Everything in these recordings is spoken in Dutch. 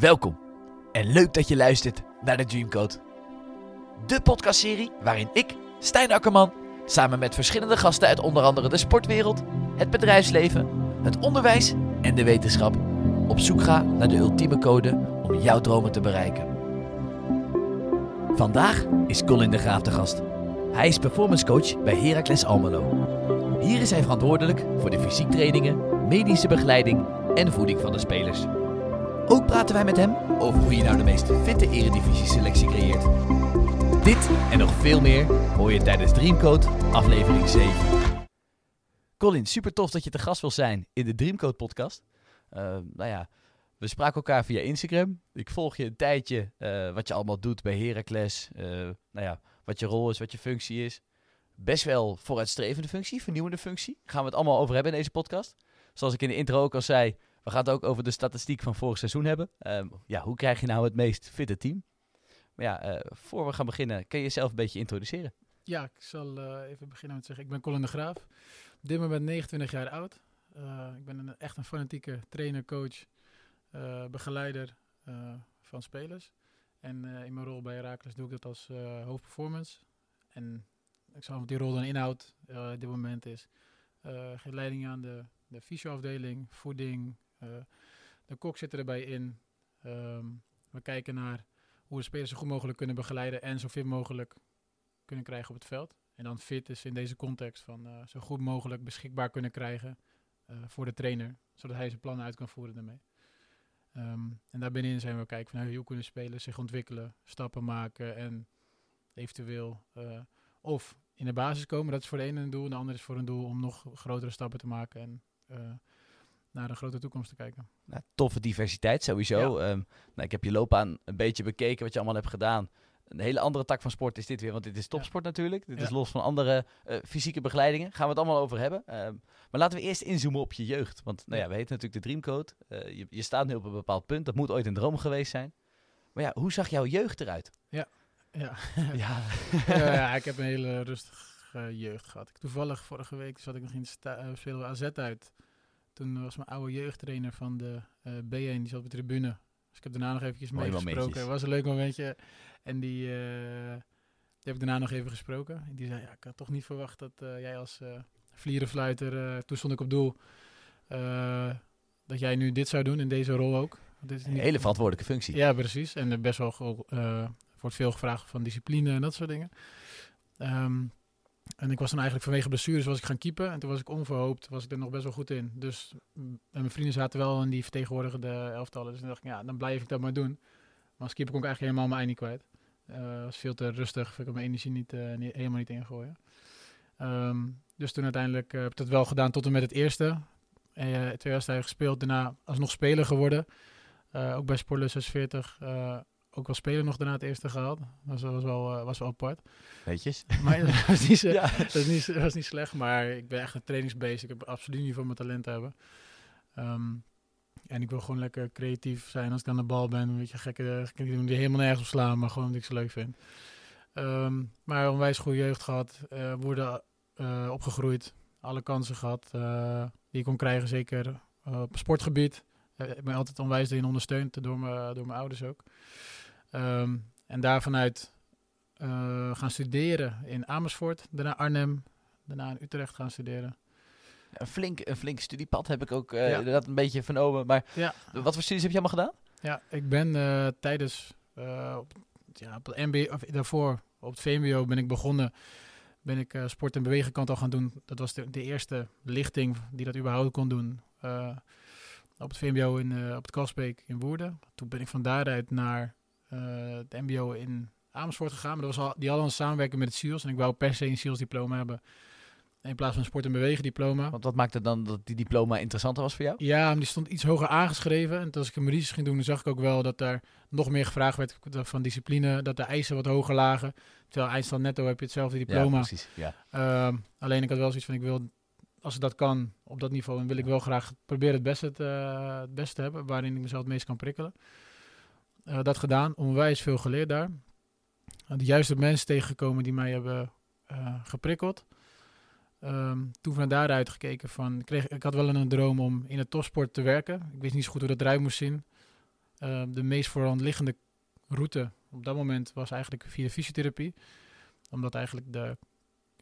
Welkom en leuk dat je luistert naar de Dreamcode. De podcastserie waarin ik, Stijn Akkerman, samen met verschillende gasten uit onder andere de sportwereld, het bedrijfsleven, het onderwijs en de wetenschap op zoek ga naar de ultieme code om jouw dromen te bereiken. Vandaag is Colin de Graaf de gast. Hij is performance coach bij Heracles Almelo. Hier is hij verantwoordelijk voor de fysiek trainingen, medische begeleiding en voeding van de spelers. Ook praten wij met hem over hoe je nou de meest fitte eredivisie selectie creëert. Dit en nog veel meer hoor je tijdens Dreamcode aflevering 7. Colin, super tof dat je te gast wil zijn in de Dreamcode podcast. Uh, nou ja, we spraken elkaar via Instagram. Ik volg je een tijdje uh, wat je allemaal doet bij Heracles. Uh, nou ja, wat je rol is, wat je functie is. Best wel vooruitstrevende functie, vernieuwende functie. Gaan we het allemaal over hebben in deze podcast. Zoals ik in de intro ook al zei, we gaan het ook over de statistiek van vorig seizoen hebben. Um, ja, hoe krijg je nou het meest fitte team? Maar ja, uh, voor we gaan beginnen, kun je jezelf een beetje introduceren? Ja, ik zal uh, even beginnen met zeggen, ik ben Colin de Graaf. Op dit moment 29 jaar oud. Uh, ik ben een, echt een fanatieke trainer, coach, begeleider van spelers. En in mijn rol bij Herakles doe ik dat als hoofdperformance. En ik zal wat die rol dan inhoudt op dit moment is. geef leiding aan de, de fysioafdeling, voeding, de kok zit erbij in. Um, we kijken naar hoe de spelers zo goed mogelijk kunnen begeleiden en zo fit mogelijk kunnen krijgen op het veld. En dan fit is in deze context van uh, zo goed mogelijk beschikbaar kunnen krijgen uh, voor de trainer, zodat hij zijn plannen uit kan voeren daarmee. Um, en daarbinnenin zijn we kijken van hoe kunnen spelers zich ontwikkelen, stappen maken en eventueel of in de basis komen. Dat is voor de ene een doel, en de andere is voor een doel om nog grotere stappen te maken en naar een grote toekomst te kijken. Nou, toffe diversiteit sowieso. Ja. Um, nou, ik heb je loopbaan een beetje bekeken wat je allemaal hebt gedaan. Een hele andere tak van sport is dit weer, want dit is topsport ja. natuurlijk. Dit ja. is los van andere uh, fysieke begeleidingen. Gaan we het allemaal over hebben. Um, maar laten we eerst inzoomen op je jeugd. Want nou ja, we weten natuurlijk de Dreamcode. Uh, je, je, staat nu op een bepaald punt. Dat moet ooit een droom geweest zijn. Maar ja, hoe zag jouw jeugd eruit? Ja, ja. ja. ja ik heb een hele rustige jeugd gehad. Ik, toevallig vorige week zat ik nog in uh, spelen AZ uit. Toen was mijn oude jeugdtrainer van de uh, B1, die zat op de tribune. Dus ik heb daarna nog eventjes mee gesproken. Het was een leuk momentje. En die, uh, die heb ik daarna nog even gesproken. En die zei, ja, ik had toch niet verwacht dat uh, jij als vlierenfluiter, toen stond ik op doel, dat jij nu dit zou doen in deze rol ook. Dit is een hele verantwoordelijke functie. Ja, precies. En best wel wordt veel gevraagd van discipline en dat soort dingen. Um, en ik was dan eigenlijk vanwege blessures was ik gaan keepen. En toen was ik onverhoopt, was ik er nog best wel goed in. Dus en mijn vrienden zaten wel in die vertegenwoordigende elftallen. Dus dan dacht ik, ja, dan blijf ik dat maar doen. Maar als keeper kon ik eigenlijk helemaal mijn ei niet kwijt. Uh, was veel te rustig, ik kon mijn energie niet, niet, helemaal niet ingooien. Um, dus toen uiteindelijk heb ik dat wel gedaan tot en met het eerste. En, uh, twee wedstrijden gespeeld, daarna alsnog speler geworden. ook bij Sportlus 46 ook wel spelen nog daarna het eerste gehaald. Dat was, wel, uh, was wel apart. Weetjes. Maar dat was, niet, ja. dat, was niet, dat was niet slecht, maar ik ben echt een trainingsbeest. Ik heb absoluut niet voor mijn talent hebben. Um, en ik wil gewoon lekker creatief zijn als ik aan de bal ben. Een beetje gekke, gekke dingen die helemaal nergens op slaan, maar gewoon omdat ik ze leuk vind. Um, maar onwijs goede jeugd gehad. Uh, worden uh, opgegroeid. Alle kansen gehad uh, die ik kon krijgen, zeker op sportgebied. ik ben altijd onwijs erin ondersteund door, me, door mijn ouders ook. Um, en daar vanuit uh, gaan studeren in Amersfoort, daarna Arnhem, daarna in Utrecht gaan studeren. Een flink, een flink studiepad heb ik ook uh, ja. inderdaad een beetje vernomen. Maar ja. wat voor studies heb je allemaal gedaan? Ja, ik ben uh, tijdens, op, ja, op het MBO, of daarvoor op het VMBO ben ik begonnen. Ben ik sport- en bewegenkant al gaan doen. Dat was de, de, eerste lichting die dat überhaupt kon doen. op het VMBO in, op het Kasbeek in Woerden. Toen ben ik van daaruit naar het eh, MBO in Amersfoort gegaan. Maar dat was al, die hadden een samenwerking met het SIELS. En ik wou per se een SIELS diploma hebben. In plaats van een sport- en bewegen diploma. Want wat maakte dan dat die diploma interessanter was voor jou? Ja, die stond iets hoger aangeschreven. En als ik een research ging doen, zag ik ook wel dat daar nog meer gevraagd werd van discipline. Dat de eisen wat hoger lagen. Terwijl eindstand netto heb je hetzelfde diploma. Ja, precies. Ja. Um, alleen ik had wel zoiets van, ik wil, als ik dat kan op dat niveau, dan wil ik wel graag proberen het beste te, uh, het beste te hebben. Waarin ik mezelf het meest kan prikkelen. Uh, dat gedaan, onwijs veel geleerd daar. De juiste mensen tegengekomen die mij hebben uh, geprikkeld. Um, toen van daaruit gekeken van, kreeg, ik had wel een droom om in het topsport te werken. Ik wist niet zo goed hoe dat eruit moest zien. Uh, de meest voorhand liggende route op dat moment was eigenlijk via fysiotherapie. Omdat eigenlijk de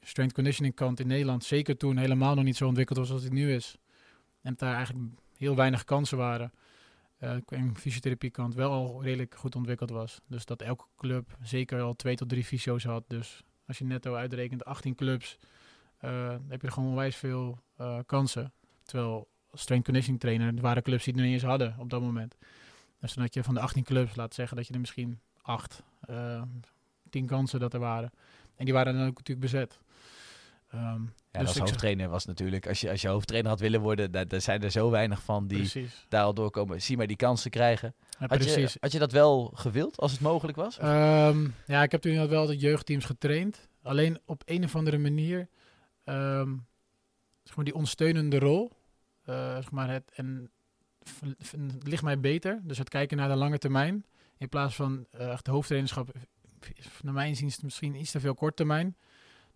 strength conditioning kant in Nederland zeker toen helemaal nog niet zo ontwikkeld was als het nu is. En daar eigenlijk heel weinig kansen waren. Uh, en fysiotherapie kant wel al redelijk goed ontwikkeld was. Dus dat elke club zeker al twee tot drie fysio's had. Dus als je netto uitrekent 18 clubs, uh, heb je er gewoon onwijs veel uh, kansen. Terwijl strength conditioning trainer, er waren clubs die het nog eens hadden op dat moment. Dus dan had je van de 18 clubs, laat zeggen dat je er misschien 8, uh, 10 kansen dat er waren. En die waren dan ook natuurlijk bezet. Um, ja, dus als hoofdtrainer was natuurlijk, als je, als je hoofdtrainer had willen worden, daar, daar zijn er zo weinig van die precies. daar al doorkomen. Zie maar die kansen krijgen. Ja, had, je, had je dat wel gewild als het mogelijk was? Um, ja, ik heb toen wel de jeugdteams getraind. Alleen op een of andere manier, um, zeg maar die ondersteunende rol, uh, zeg maar het, en ligt mij beter. Dus het kijken naar de lange termijn. In plaats van uh, echt hoofdtrainerschap, naar mijn inziens misschien iets te veel kort termijn.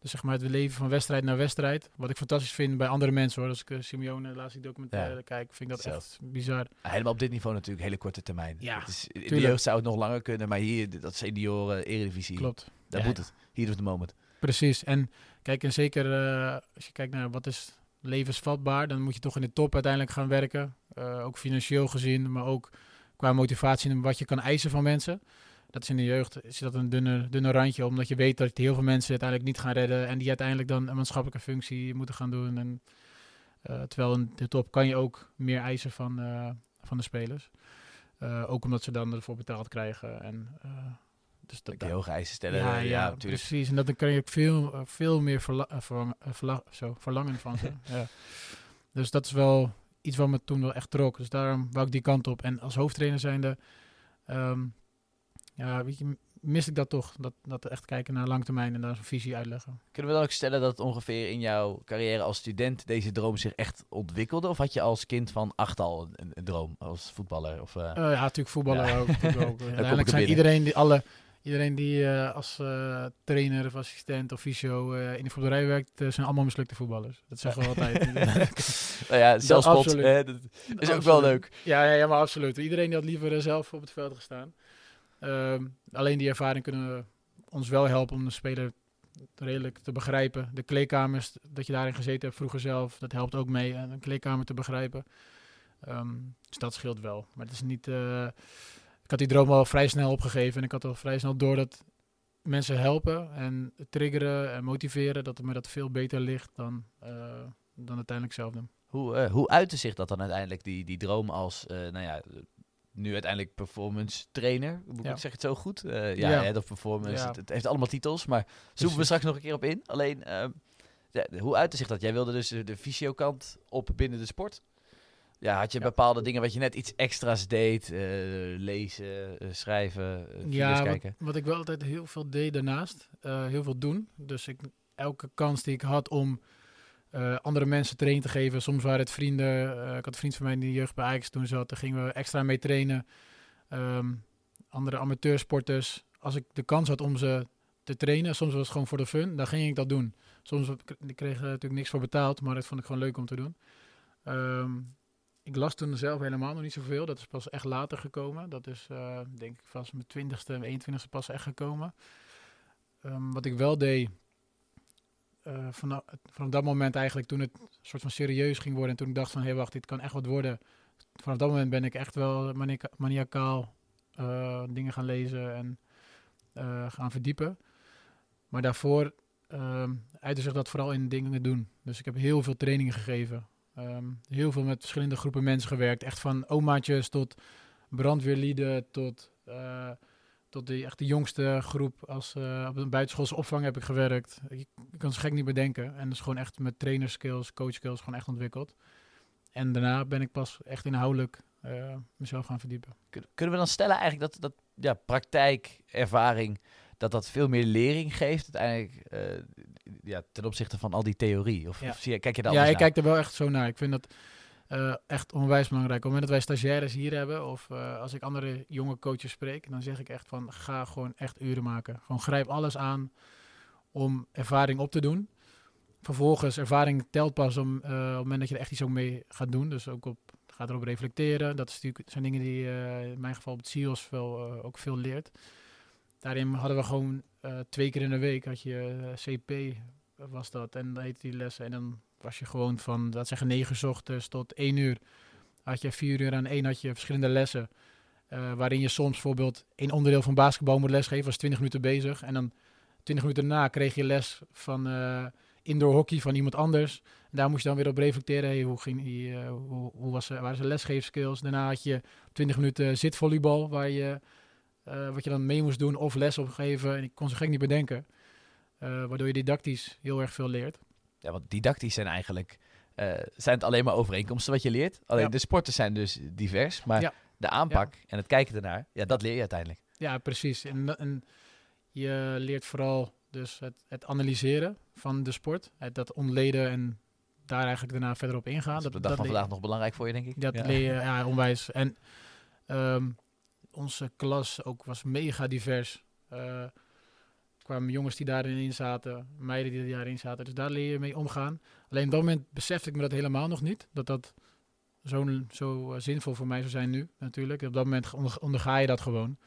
Dus zeg maar het leven van wedstrijd naar wedstrijd. Wat ik fantastisch vind bij andere mensen hoor. Als ik uh, Simeone laatst die documentaire ja. kijk, vind ik dat echt bizar. Helemaal op dit niveau natuurlijk hele korte termijn. Ja, het is, in de jeugd zou het nog langer kunnen, maar hier, dat senioren, eredivisie. Klopt. Daar moet het. Hier is de moment. Precies. En kijk, en zeker uh, als je kijkt naar wat is levensvatbaar, dan moet je toch in de top uiteindelijk gaan werken. Uh, ook financieel gezien, maar ook qua motivatie en wat je kan eisen van mensen. Dat is in de jeugd is dat een dunne, dunne randje, omdat je weet dat heel veel mensen uiteindelijk niet gaan redden en die uiteindelijk dan een maatschappelijke functie moeten gaan doen. En, uh, terwijl in de top kan je ook meer eisen van, uh, van de spelers. Uh, ook omdat ze dan ervoor betaald krijgen. En, dus dat, heel hoge eisen stellen. Ja, ja, ja precies. En dat dan kan je ook veel, veel meer verla verlang verla zo, verlangen van ze. ja. Dus dat is wel iets wat me toen wel echt trok. Dus daarom wou ik die kant op. En als hoofdtrainer zijnde... Um, ja, weet je, mis ik dat toch. Dat, dat echt kijken naar lang termijn en daar een visie uitleggen. Kunnen we dan ook stellen dat ongeveer in jouw carrière als student deze droom zich echt ontwikkelde? Of had je als kind van acht al een, een droom als voetballer? Of, uh... Uh, ja, natuurlijk voetballer ja. ook. ook. Uiteindelijk zijn iedereen die, alle, iedereen die uh, als uh, trainer of assistent of fysio in de voetballerij werkt, zijn allemaal mislukte voetballers. Dat zeggen we altijd. nou ja, zelfspot dat is ook wel leuk. Ja, ja, ja, maar absoluut. Iedereen die had liever zelf op het veld gestaan. Um, alleen die ervaring kunnen ons wel helpen om de speler redelijk te begrijpen. De kleedkamers, dat je daarin gezeten hebt vroeger zelf, dat helpt ook mee. En een kleedkamer te begrijpen. Um, dus dat scheelt wel. Maar het is niet. Uh, ik had die droom al vrij snel opgegeven. En ik had al vrij snel door dat mensen helpen en triggeren en motiveren. Dat het me dat veel beter ligt dan, uh, dan uiteindelijk zelf doen. Hoe, hoe uitte zich dat dan uiteindelijk, die, die droom als nou ja, nu uiteindelijk performance trainer. Moet ja. ik zeg het zo goed? Uh, ja, ja. Head of performance. Het, het, heeft allemaal titels, maar zoeken we straks nog een keer op in. Alleen, uh, ja, hoe uitte zich dat? Jij wilde dus de, de fysio-kant op binnen de sport. Ja, had je bepaalde dingen wat je net iets extra's deed? Uh, lezen, schrijven, ja, kijken? Wat, wat, ik wel altijd heel veel deed daarnaast. heel veel doen. Dus ik, elke kans die ik had om uh, andere mensen training te geven. Soms waren het vrienden. Uh, ik had een vriend van mij de jeugd bij Ajax toen zat. Daar gingen we extra mee trainen. Um, andere amateursporters. Als ik de kans had om ze te trainen, soms was het gewoon voor de fun, dan ging ik dat doen. Soms ik kreeg er natuurlijk niks voor betaald, maar dat vond ik gewoon leuk om te doen. Um, ik las toen zelf helemaal nog niet zoveel. Dat is pas echt later gekomen. Dat is uh, denk ik vast mijn twintigste en 21ste pas echt gekomen. Um, wat ik wel deed, uh, vanaf, vanaf dat moment eigenlijk, toen het soort van serieus ging worden en toen ik dacht van, hé hey, wacht, dit kan echt wat worden. Vanaf dat moment ben ik echt wel maniacaal uh, dingen gaan lezen en uh, gaan verdiepen. Maar daarvoor um, uitte zich dat vooral in dingen doen. Dus ik heb heel veel trainingen gegeven. Um, heel veel met verschillende groepen mensen gewerkt. Echt van omaatjes tot brandweerlieden tot tot de echt de jongste groep als uh, op een buitenschoolse opvang heb ik gewerkt. Ik, ik kan het gek niet bedenken. En dat is gewoon echt met trainerskills, coachskills gewoon echt ontwikkeld. En daarna ben ik pas echt inhoudelijk uh, mezelf gaan verdiepen. Kunnen we dan stellen eigenlijk dat, dat ja, praktijk, ervaring, dat dat veel meer lering geeft uiteindelijk uh, ja, ten opzichte van al die theorie? Of, ja. of zie je, kijk je daar Ja, ik kijk er wel echt zo naar. Ik vind dat uh, echt onwijs belangrijk. Op het moment dat wij stagiaires hier hebben, of uh, als ik andere jonge coaches spreek, dan zeg ik echt van ga gewoon echt uren maken. Gewoon grijp alles aan om ervaring op te doen. Vervolgens, ervaring telt pas om, uh, op het moment dat je er echt iets ook mee gaat doen. Dus ook op gaat erop reflecteren. Dat is natuurlijk, zijn dingen die in mijn geval op het CIOS wel ook veel leert. Daarin hadden we gewoon twee keer in de week had je CP was dat en dan heette die lessen en dan was je gewoon van, dat zeggen, 9 uur ochtends tot 1 uur. Had je vier uur aan één had je verschillende lessen. Uh, waarin je soms bijvoorbeeld één onderdeel van basketbal moet lesgeven, was 20 minuten bezig. En dan 20 minuten daarna kreeg je les van uh, indoor hockey van iemand anders. En daar moest je dan weer op reflecteren. Hoe, ging die, uh, hoe, hoe was, waren zijn lesgeefskills? Daarna had je 20 minuten zitvolleybal, waar je, wat je dan mee moest doen of les opgeven. En ik kon zo gek niet bedenken. waardoor je didactisch heel erg veel leert. Ja, want didactisch zijn eigenlijk uh, zijn het alleen maar overeenkomsten wat je leert. Alleen Ja. de sporten zijn dus divers, maar Ja. de aanpak en het kijken ernaar, ja, dat leer je uiteindelijk. Ja, precies. En, en je leert vooral dus het, het analyseren van de sport. Het, dat ontleden en daar eigenlijk daarna verder op ingaan. Dat is op de dat, dag van leer- vandaag nog belangrijk voor je, denk ik. Dat ja. leer je ja, onwijs. En ehm, onze klas ook was mega divers. Eh, kwamen jongens die daarin zaten, meiden die daarin zaten. Dus daar leer je mee omgaan. Alleen op dat moment besefte ik me dat helemaal nog niet. Dat dat zo, zo eh, zinvol voor mij zou zijn nu natuurlijk. Op dat moment onderga je dat gewoon.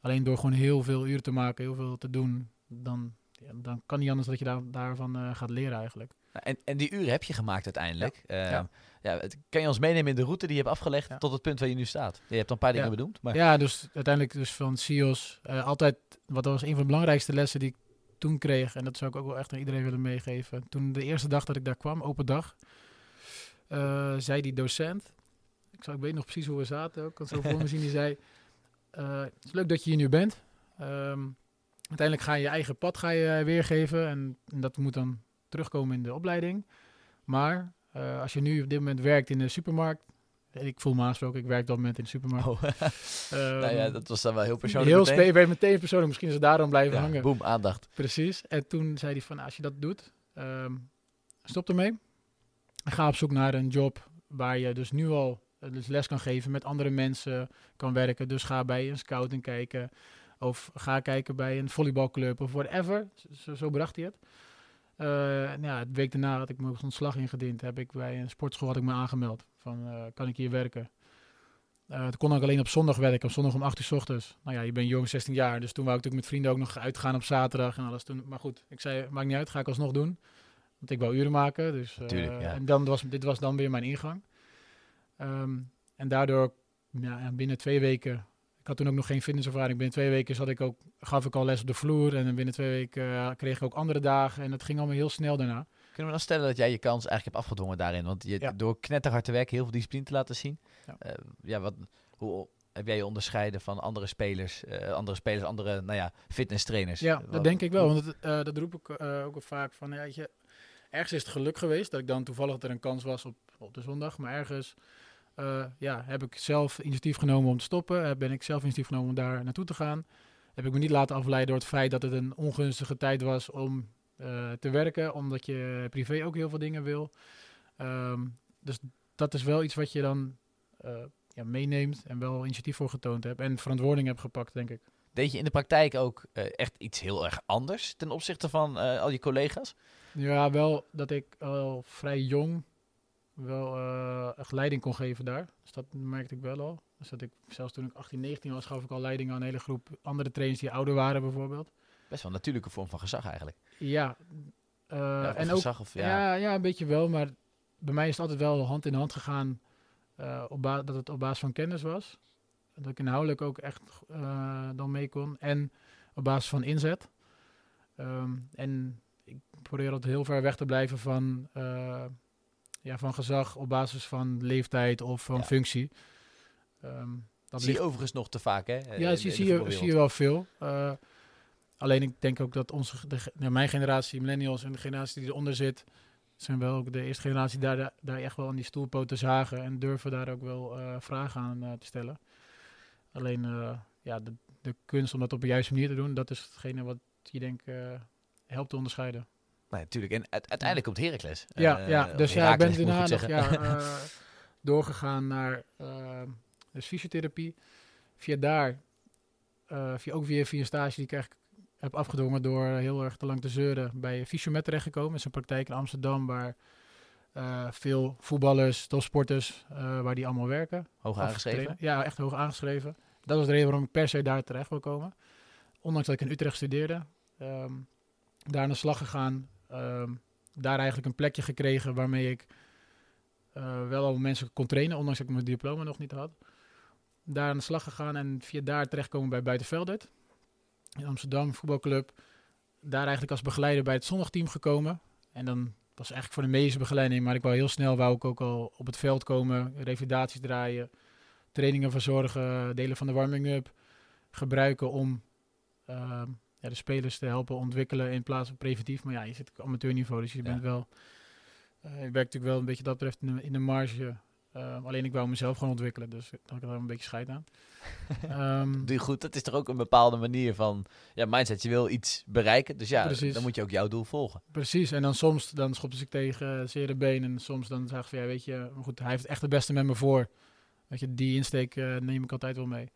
Alleen door gewoon heel veel uren te maken, heel veel te doen, dan, ja, dan kan niet anders dat je daar, daarvan eh, gaat leren eigenlijk. En, en die uren heb je gemaakt uiteindelijk. Ja. Ja. Ja, het, kan je ons meenemen in de route die je hebt afgelegd Ja. tot het punt waar je nu staat? Je hebt al een paar dingen Ja. benoemd, maar Ja, dus uiteindelijk dus van CIO's eh, altijd, wat was een van de belangrijkste lessen die ik toen kreeg, en dat zou ik ook wel echt aan iedereen willen meegeven. Toen de eerste dag dat ik daar kwam, open dag, eh, zei die docent, ik, zou, ik weet nog precies hoe we zaten ook, ik zo voor me zien, die zei, eh, het is leuk dat je hier nu bent. Ehm, uiteindelijk ga je je eigen pad ga je weergeven en, en dat moet dan terugkomen in de opleiding. Maar eh, als je nu op dit moment werkt in de supermarkt, ik voel me aangesproken, ik werk op dat moment in de supermarkt. Oh. Ehm, nou ja, dat was dan wel heel persoonlijk. Heel meteen. spe- meteen persoonlijk. Misschien is het daarom blijven Ja, hangen. boem, aandacht. Precies. En toen zei hij van, als je dat doet, ehm, stop ermee. En ga op zoek naar een job waar je dus nu al eh, dus les kan geven, met andere mensen kan werken. Dus ga bij een scouting kijken. Of ga kijken bij een volleybalclub of whatever. Zo, zo bracht hij het. En ja, het week daarna had ik mijn ontslag ingediend. Heb ik bij een sportschool had ik me aangemeld. Van, eh, kan ik hier werken? Eh toen kon ik alleen op zondag werken. Op zondag om 8 uur s ochtends. Nou ja, je bent jong, 16 jaar. Dus toen wou ik natuurlijk met vrienden ook nog uitgaan op zaterdag en alles. Toen, maar goed, ik zei, maakt niet uit, ga ik alsnog doen. Want ik wou uren maken. Dus, Tuurlijk, ja. En dan was, dit was dan weer mijn ingang. Ehm, en daardoor, ja, en binnen twee weken... Had toen ook nog geen fitnesservaring. Binnen twee weken zat ik ook, gaf ik al les op de vloer. En binnen twee weken eh, kreeg ik ook andere dagen. En dat ging allemaal heel snel daarna. Kunnen we dan stellen dat jij je kans eigenlijk hebt afgedwongen daarin? Want je, Ja. door knetterhard te werken, heel veel discipline te laten zien. Ja. Ja, ja wat, hoe heb jij je onderscheiden van andere spelers, eh, andere spelers, andere nou ja, fitnesstrainers? Ja, Eh, dat denk ik wel. Want eh, dat roep ik eh, ook wel vaak van, ja, je, ergens is het geluk geweest dat ik dan toevallig er een kans was op, op de zondag. Maar ergens eh, ja, heb ik zelf initiatief genomen om te stoppen. Eh, ben ik zelf initiatief genomen om daar naartoe te gaan. Heb ik me niet laten afleiden door het feit dat het een ongunstige tijd was om eh, te werken. Omdat je privé ook heel veel dingen wil. Ehm, dus dat is wel iets wat je dan ja, meeneemt en wel initiatief voor getoond hebt. En verantwoording hebt gepakt, denk ik. Deed je in de praktijk ook echt iets heel erg anders ten opzichte van al je collega's? Ja, wel dat ik al vrij jong wel eh, echt leiding kon geven daar. Dus dat merkte ik wel al. Dus dat ik, zelfs toen ik 18, 19 was, gaf ik al leiding aan een hele groep andere trainers die ouder waren bijvoorbeeld. Best wel een natuurlijke vorm van gezag eigenlijk. Ja, eh, Ja, en ook, gezag of, ja. ja. Ja, een beetje wel, maar bij mij is het altijd wel hand in hand gegaan eh, op dat het op basis van kennis was. Dat ik inhoudelijk ook echt dan mee kon. En op basis van inzet. Ehm, en ik probeer altijd heel ver weg te blijven van, ja, van gezag op basis van leeftijd of van Ja. functie. Ehm, dat zie je overigens nog te vaak, hè? ja, zie, zie, je, zie je wel veel. Eh, alleen ik denk ook dat onze, de, nou, mijn generatie, millennials en de generatie die eronder zit, zijn wel ook de eerste generatie daar, daar echt wel aan die stoelpoten zagen en durven daar ook wel eh, vragen aan eh, te stellen. Alleen ja, de, de kunst om dat op de juiste manier te doen, dat is hetgene wat je denk helpt te onderscheiden. Nee, natuurlijk. En uit- uiteindelijk komt Heracles. Ja, Eh, ja of dus ja, ik ben daarna nog ja, eh, doorgegaan naar eh, dus fysiotherapie. Via daar, eh, via, ook weer via een stage die ik eigenlijk heb afgedwongen door heel erg te lang te zeuren, bij Fysiomet terechtgekomen. Dat is een praktijk in Amsterdam waar eh, veel voetballers, topsporters, eh, waar die allemaal werken. Hoog aangeschreven. Ja, echt hoog aangeschreven. Dat was de reden waarom ik per se daar terecht wil komen. Ondanks dat ik in Utrecht studeerde. ehm, daar aan de slag gegaan. Ehm, daar eigenlijk een plekje gekregen waarmee ik eh, wel al mensen kon trainen. Ondanks dat ik mijn diploma nog niet had. Daar aan de slag gegaan en via daar terechtkomen bij Buitenveldert. In Amsterdam, voetbalclub. Daar eigenlijk als begeleider bij het zondagteam gekomen. En dan was eigenlijk voor de meeste begeleiding. Maar ik wou heel snel wou ik ook al op het veld komen. Revalidaties draaien trainingen verzorgen, delen van de warming-up gebruiken om ehm, ja, de spelers te helpen ontwikkelen in plaats van preventief. Maar ja, je zit op amateurniveau, dus je bent wel, eh, je werkt natuurlijk wel een beetje dat betreft in de, in de marge. Ehm, alleen ik wou mezelf gewoon ontwikkelen, dus daar had ik er een beetje scheid aan. Doe je goed, dat is toch ook een bepaalde manier van ja, mindset. Je wil iets bereiken, dus ja, Precies. dan moet je ook jouw doel volgen. Precies, en dan soms dan schopte ze ik tegen uh, zere been en soms dan zag ik van ja, weet je, maar goed, hij heeft echt het beste met me voor. Weet je, die insteek eh, neem ik altijd wel mee.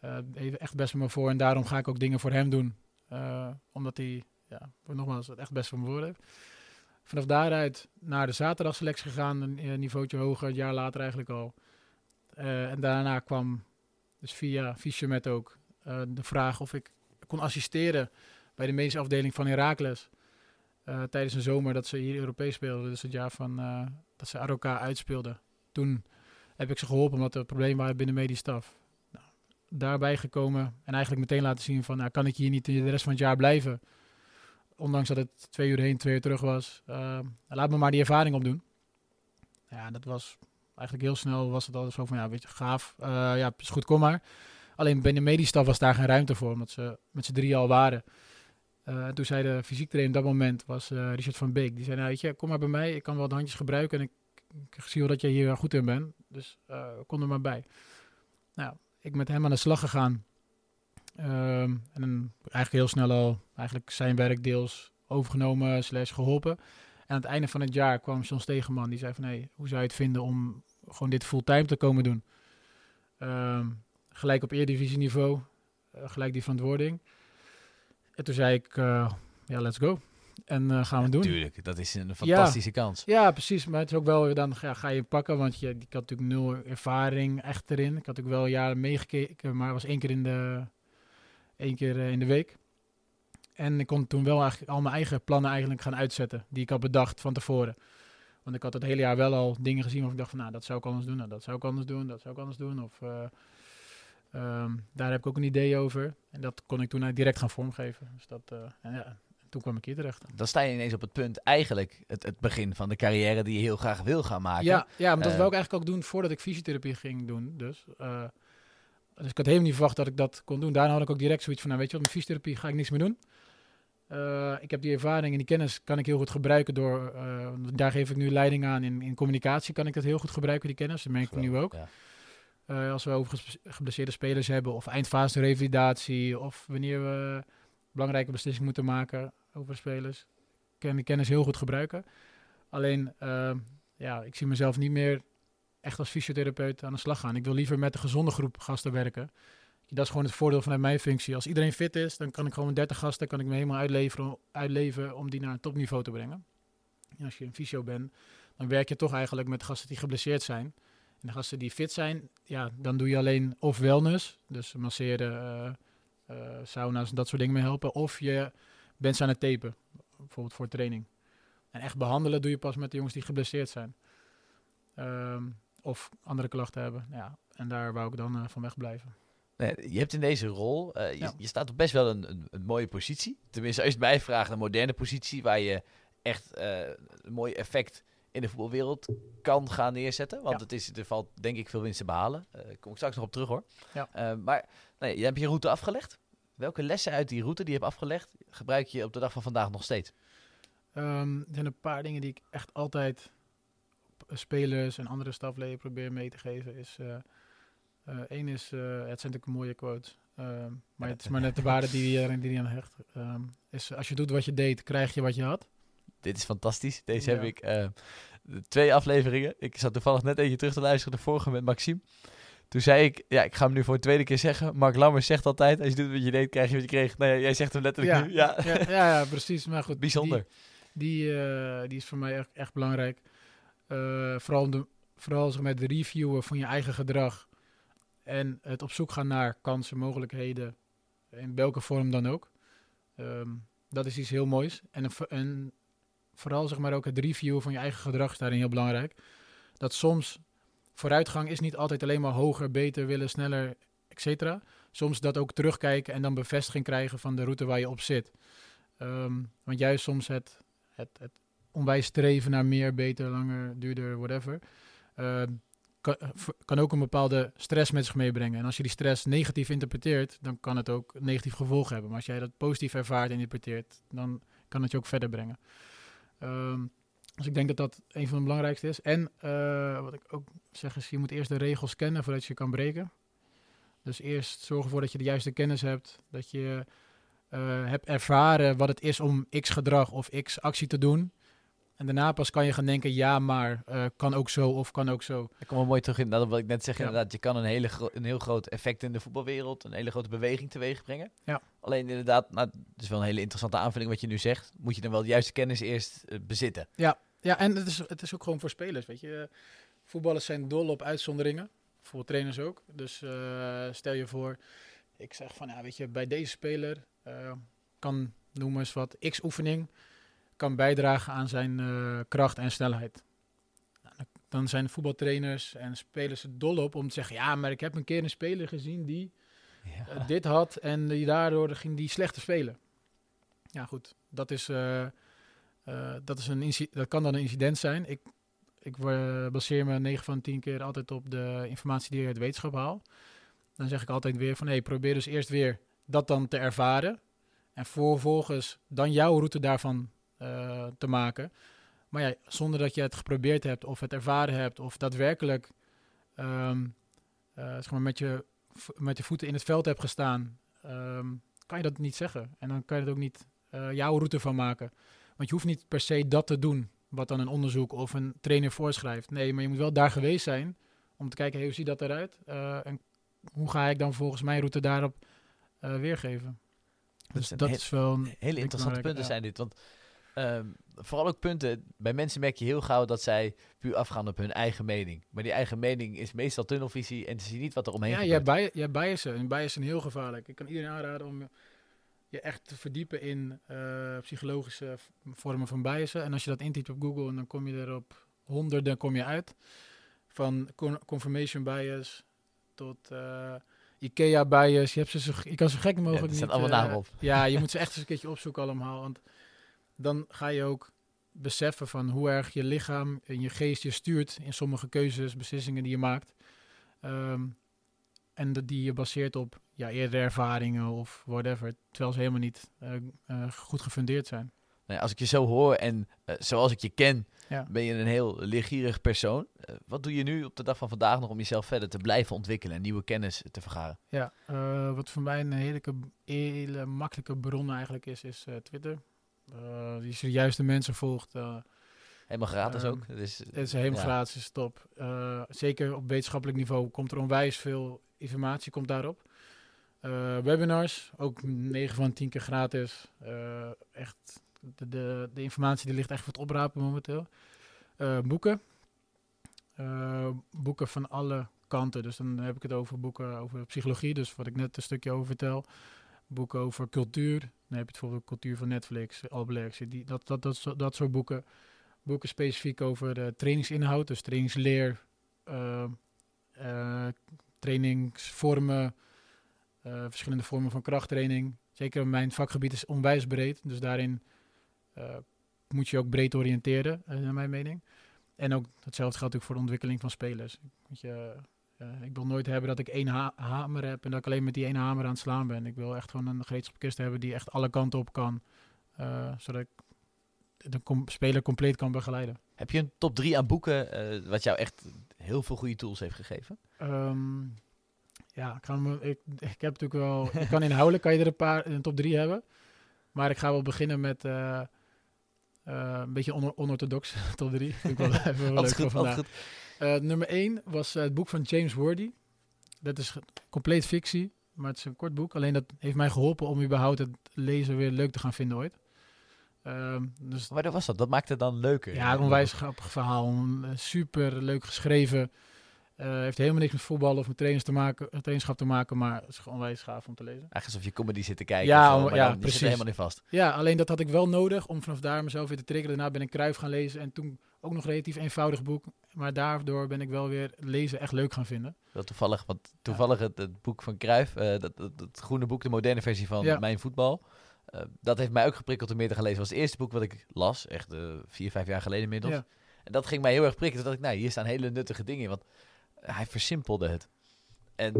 Eh even echt best met me voor en daarom ga ik ook dingen voor hem doen. Eh, omdat hij, ja, nogmaals, het echt best voor me voor heeft. Vanaf daaruit naar de zaterdagselectie gegaan, een, een niveautje hoger, een jaar later eigenlijk al. Eh, en daarna kwam dus via Fischermet ook eh, de vraag of ik kon assisteren bij de medische afdeling van Heracles. Uh, tijdens een zomer dat ze hier Europees speelden. Dus het jaar van dat ze ROK uitspeelden. Toen heb ik ze geholpen omdat er problemen waren binnen medisch staf. Daarbij gekomen en eigenlijk meteen laten zien van... Nou, kan ik hier niet de rest van het jaar blijven? Ondanks dat het twee uur heen, twee uur terug was. Uh, laat me maar die ervaring opdoen. Ja, dat was eigenlijk heel snel was het al zo van... Ja, weet je, gaaf. Uh, ja, is goed, kom maar. Alleen binnen medisch staf was daar geen ruimte voor. Omdat ze met z'n drie al waren. Uh, toen zei de fysiek trainer op dat moment, was uh, Richard van Beek. Die zei, nou weet je, kom maar bij mij. Ik kan wel de handjes gebruiken en ik, ik zie wel dat je hier goed in bent. Dus kom er maar bij. Nou, ik met hem aan de slag gegaan. Um, en eigenlijk heel snel al eigenlijk zijn werk deels overgenomen slash geholpen. En aan het einde van het jaar kwam John Stegeman. Die zei van, hey, hoe zou je het vinden om gewoon dit fulltime te komen doen? Um, gelijk op Eredivisie niveau. gelijk die verantwoording. En toen zei ik, uh, ja, let's go. En uh, gaan we doen. Tuurlijk, dat is een fantastische ja, kans. Ja, precies. Maar het is ook wel, dan ga je pakken, want je, ik had natuurlijk nul ervaring echt erin. Ik had ook wel jaren meegekeken, maar was één keer in de, één keer uh, in de week. En ik kon toen wel eigenlijk al mijn eigen plannen eigenlijk gaan uitzetten, die ik had bedacht van tevoren. Want ik had het hele jaar wel al dingen gezien waarvan ik dacht van, nou, dat zou ik anders doen, nou, dat zou ik anders doen, dat zou ik anders doen. Of uh, um, daar heb ik ook een idee over. En dat kon ik toen direct gaan vormgeven. Dus dat, uh, en ja, toen kwam ik hier terecht. Dan sta je ineens op het punt, eigenlijk het, het begin van de carrière die je heel graag wil gaan maken. Ja, ja maar dat uh, wil ik eigenlijk ook doen voordat ik fysiotherapie ging doen. Dus, uh, dus ik had helemaal niet verwacht dat ik dat kon doen. Daarna had ik ook direct zoiets van, nou weet je wat, met fysiotherapie ga ik niks meer doen. Uh, ik heb die ervaring en die kennis kan ik heel goed gebruiken door, daar geef ik nu leiding aan. In, in communicatie kan ik dat heel goed gebruiken, die kennis. Dat merk ik nu ook. Ja. Uh, als we over geblesseerde spelers hebben, of eindfase revalidatie, of wanneer we belangrijke beslissingen moeten maken over spelers, kan die kennis heel goed gebruiken. Alleen, uh, ja, ik zie mezelf niet meer echt als fysiotherapeut aan de slag gaan. Ik wil liever met een gezonde groep gasten werken. Dat is gewoon het voordeel vanuit mijn functie. Als iedereen fit is, dan kan ik gewoon 30 gasten, kan ik me helemaal uitleveren, uitleveren om die naar een topniveau te brengen. En als je een fysio bent, dan werk je toch eigenlijk met gasten die geblesseerd zijn. En de gasten die fit zijn, ja, dan doe je alleen of wellness, dus masseren, uh, sauna's en dat soort dingen mee helpen. Of je bent ze aan het tapen, bijvoorbeeld voor training. En echt behandelen doe je pas met de jongens die geblesseerd zijn. Um, of andere klachten hebben. Ja, en daar wou ik dan uh, van wegblijven. Nee, je hebt in deze rol, uh, je, ja. je, staat op best wel een, een, een, mooie positie. Tenminste, als je het mij vraagt, een moderne positie waar je echt uh, een mooi effect in de voetbalwereld kan gaan neerzetten. Want ja. het is, er valt denk ik veel winst te behalen. Daar uh, kom ik straks nog op terug hoor. Ja. Uh, maar nee, je hebt je route afgelegd. Welke lessen uit die route die je hebt afgelegd, gebruik je op de dag van vandaag nog steeds? Um, er zijn een paar dingen die ik echt altijd spelers en andere stafleden probeer mee te geven. Is, Eén is, het zijn natuurlijk mooie quotes, um, maar het is maar net de waarde die je die aan hecht. Um, is als je doet wat je deed, krijg je wat je had. Dit is fantastisch. Deze ja. heb ik uh, twee afleveringen. Ik zat toevallig net eentje terug te luisteren, de vorige met Maxime. Toen zei ik, ja, ik ga hem nu voor de tweede keer zeggen. Mark Lammers zegt altijd, als je doet wat je deed, krijg je wat je kreeg. Nou ja, jij zegt hem letterlijk ja, nu. Ja. Ja, ja, ja, precies. Maar goed. Bijzonder. Die, die, uh, die is voor mij echt, echt belangrijk. Uh, vooral de, vooral zeg maar, de reviewen van je eigen gedrag. En het op zoek gaan naar kansen, mogelijkheden. In welke vorm dan ook. Ehm, dat is iets heel moois. En, en vooral zeg maar ook het reviewen van je eigen gedrag is daarin heel belangrijk. Dat soms vooruitgang is niet altijd alleen maar hoger, beter, willen, sneller, etc. Soms dat ook terugkijken en dan bevestiging krijgen van de route waar je op zit. Ehm, want juist soms het, het, onwijs streven naar meer, beter, langer, duurder, whatever. Uh, kan, kan, ook een bepaalde stress met zich meebrengen. En als je die stress negatief interpreteert, dan kan het ook negatief gevolgen hebben. Maar als jij dat positief ervaart en interpreteert, dan kan het je ook verder brengen. Ehm, dus ik denk dat dat een van de belangrijkste is. En uh, wat ik ook zeg is, je moet eerst de regels kennen voordat je kan breken. Dus eerst zorg ervoor dat je de juiste kennis hebt. Dat je uh, hebt ervaren wat het is om x gedrag of x actie te doen. En daarna pas kan je gaan denken, ja, maar uh, kan ook zo of kan ook zo. Ik kom wel mooi terug in dat wat ik net zeg, ja. inderdaad. Je kan een, hele een heel groot effect in de voetbalwereld, een hele grote beweging teweeg brengen. Ja. Alleen inderdaad, nou, het is wel een hele interessante aanvulling wat je nu zegt. Moet je dan wel de juiste kennis eerst uh, bezitten. Ja, ja en het is, het is ook gewoon voor spelers, weet je. Voetballers zijn dol op uitzonderingen, voor trainers ook. Dus uh, stel je voor, ik zeg van, ja, weet je, bij deze speler kan, noem eens wat, x-oefening kan bijdragen aan zijn uh, kracht en snelheid. Nou, dan zijn voetbaltrainers en spelers er dol op om te zeggen: Ja, maar ik heb een keer een speler gezien die ja. uh, dit had en die daardoor ging die slechter spelen. Ja, goed, dat, is, uh, dat, is een dat kan dan een incident zijn. Ik, ik baseer me 9 van 10 keer altijd op de informatie die ik uit wetenschap haal. Dan zeg ik altijd weer van, hey, probeer dus eerst weer dat dan te ervaren. En vervolgens dan jouw route daarvan uh, te maken. Maar ja, zonder dat je het geprobeerd hebt of het ervaren hebt of daadwerkelijk um, uh, zeg maar met, je, met je voeten in het veld hebt gestaan, um, kan je dat niet zeggen. En dan kan je het ook niet uh, jouw route van maken. Want je hoeft niet per se dat te doen wat dan een onderzoek of een trainer voorschrijft. Nee, maar je moet wel daar geweest zijn om te kijken, hey, hoe ziet dat eruit? en hoe ga ik dan volgens mijn route daarop weergeven? Dus dat, is wel een hele interessante punten zijn dit. Want Um, vooral ook punten. Bij mensen merk je heel gauw dat zij puur afgaan op hun eigen mening. Maar die eigen mening is meestal tunnelvisie en ze zien niet wat er omheen ja, gebeurt. Ja, jij, jij biasen. En biasen heel gevaarlijk. Ik kan iedereen aanraden om je echt te verdiepen in uh, psychologische vormen van biasen. En als je dat intypt op Google, dan kom je er op honderden kom je uit. Van confirmation bias tot... Uh, IKEA bias, je, hebt ze zo, je kan zo gek mogelijk ja, niet... zijn allemaal namen op. Ja, je moet ze echt eens een keertje opzoeken allemaal. Want dan ga je ook beseffen van hoe erg je lichaam en je geest je stuurt in sommige keuzes, beslissingen die je maakt. Um, en dat die je baseert op ja, eerdere ervaringen of whatever, terwijl ze helemaal niet uh, uh, goed gefundeerd zijn. Nou als ik je zo hoor en uh, zoals ik je ken, ja. ben je een heel leergierig persoon. wat doe je nu op de dag van vandaag nog om jezelf verder te blijven ontwikkelen en nieuwe kennis te vergaren? Ja, wat voor mij een hele, hele makkelijke bron eigenlijk is, is Twitter. Uh, die de juiste mensen volgt. Uh, helemaal gratis ook. Dus, het is helemaal ja. gratis, top. Uh, zeker op wetenschappelijk niveau komt er onwijs veel informatie komt daarop. webinars, ook 9 van 10 keer gratis. echt, de, de, de, informatie die ligt echt voor het oprapen momenteel. boeken. boeken van alle kanten. Dus dan heb ik het over boeken over psychologie, dus wat ik net een stukje over vertel boeken over cultuur. Dan heb je bijvoorbeeld cultuur van Netflix, Albrecht, die, dat, dat, dat, dat soort boeken. Boeken specifiek over de trainingsinhoud, dus trainingsleer, uh, uh, trainingsvormen, verschillende vormen van krachttraining. Zeker mijn vakgebied is onwijs breed, dus daarin moet je ook breed oriënteren, naar mijn mening. En ook hetzelfde geldt ook voor de ontwikkeling van spelers. Je, uh, ik wil nooit hebben dat ik één ha hamer heb en dat ik alleen met die ene hamer aan het slaan ben. Ik wil echt gewoon een gereedschapkist hebben die echt alle kanten op kan. Uh, zodat ik de com speler compleet kan begeleiden. Heb je een top 3 aan boeken uh, wat jou echt heel veel goede tools heeft gegeven? Um, ja, ik, kan ik, ik heb natuurlijk wel. ik kan inhoudelijk kan je er een paar in een top 3 hebben. Maar ik ga wel beginnen met een beetje on onorthodox top 3. Vind ik wel even leuk voor vandaag. Uh, nummer 1 was uh, het boek van James Worthy. Dat is compleet fictie, maar het is een kort boek. Alleen dat heeft mij geholpen om überhaupt het lezen weer leuk te gaan vinden ooit. Ehm, dus Waardoor was dat? Wat maakte het dan leuker? ja, een onwijs grappig verhaal. eh, super leuk geschreven. Eh, heeft helemaal niks met voetbal of met trainers te maken, eh, trainerschap te maken, maar het is gewoon onwijs gaaf om te lezen. Eigenlijk alsof je comedy zit te kijken. Ja, zo, maar ja, dan, precies. helemaal niet vast. Ja, alleen dat had ik wel nodig om vanaf daar mezelf weer te triggeren. Daarna ben ik Kruif gaan lezen en toen ook nog relatief eenvoudig boek. Maar daardoor ben ik wel weer lezen echt leuk gaan vinden. Wel toevallig, want toevallig het, het boek van Cruijff, eh, dat, dat, dat groene boek, de moderne versie van Ja. Mijn Voetbal. eh, dat heeft mij ook geprikkeld om meer te gaan lezen. Dat was het eerste boek wat ik las, echt eh, vier, vijf jaar geleden inmiddels. Ja. En dat ging mij heel erg prikken. Dacht ik, nou, hier staan hele nuttige dingen in, want hij versimpelde het. En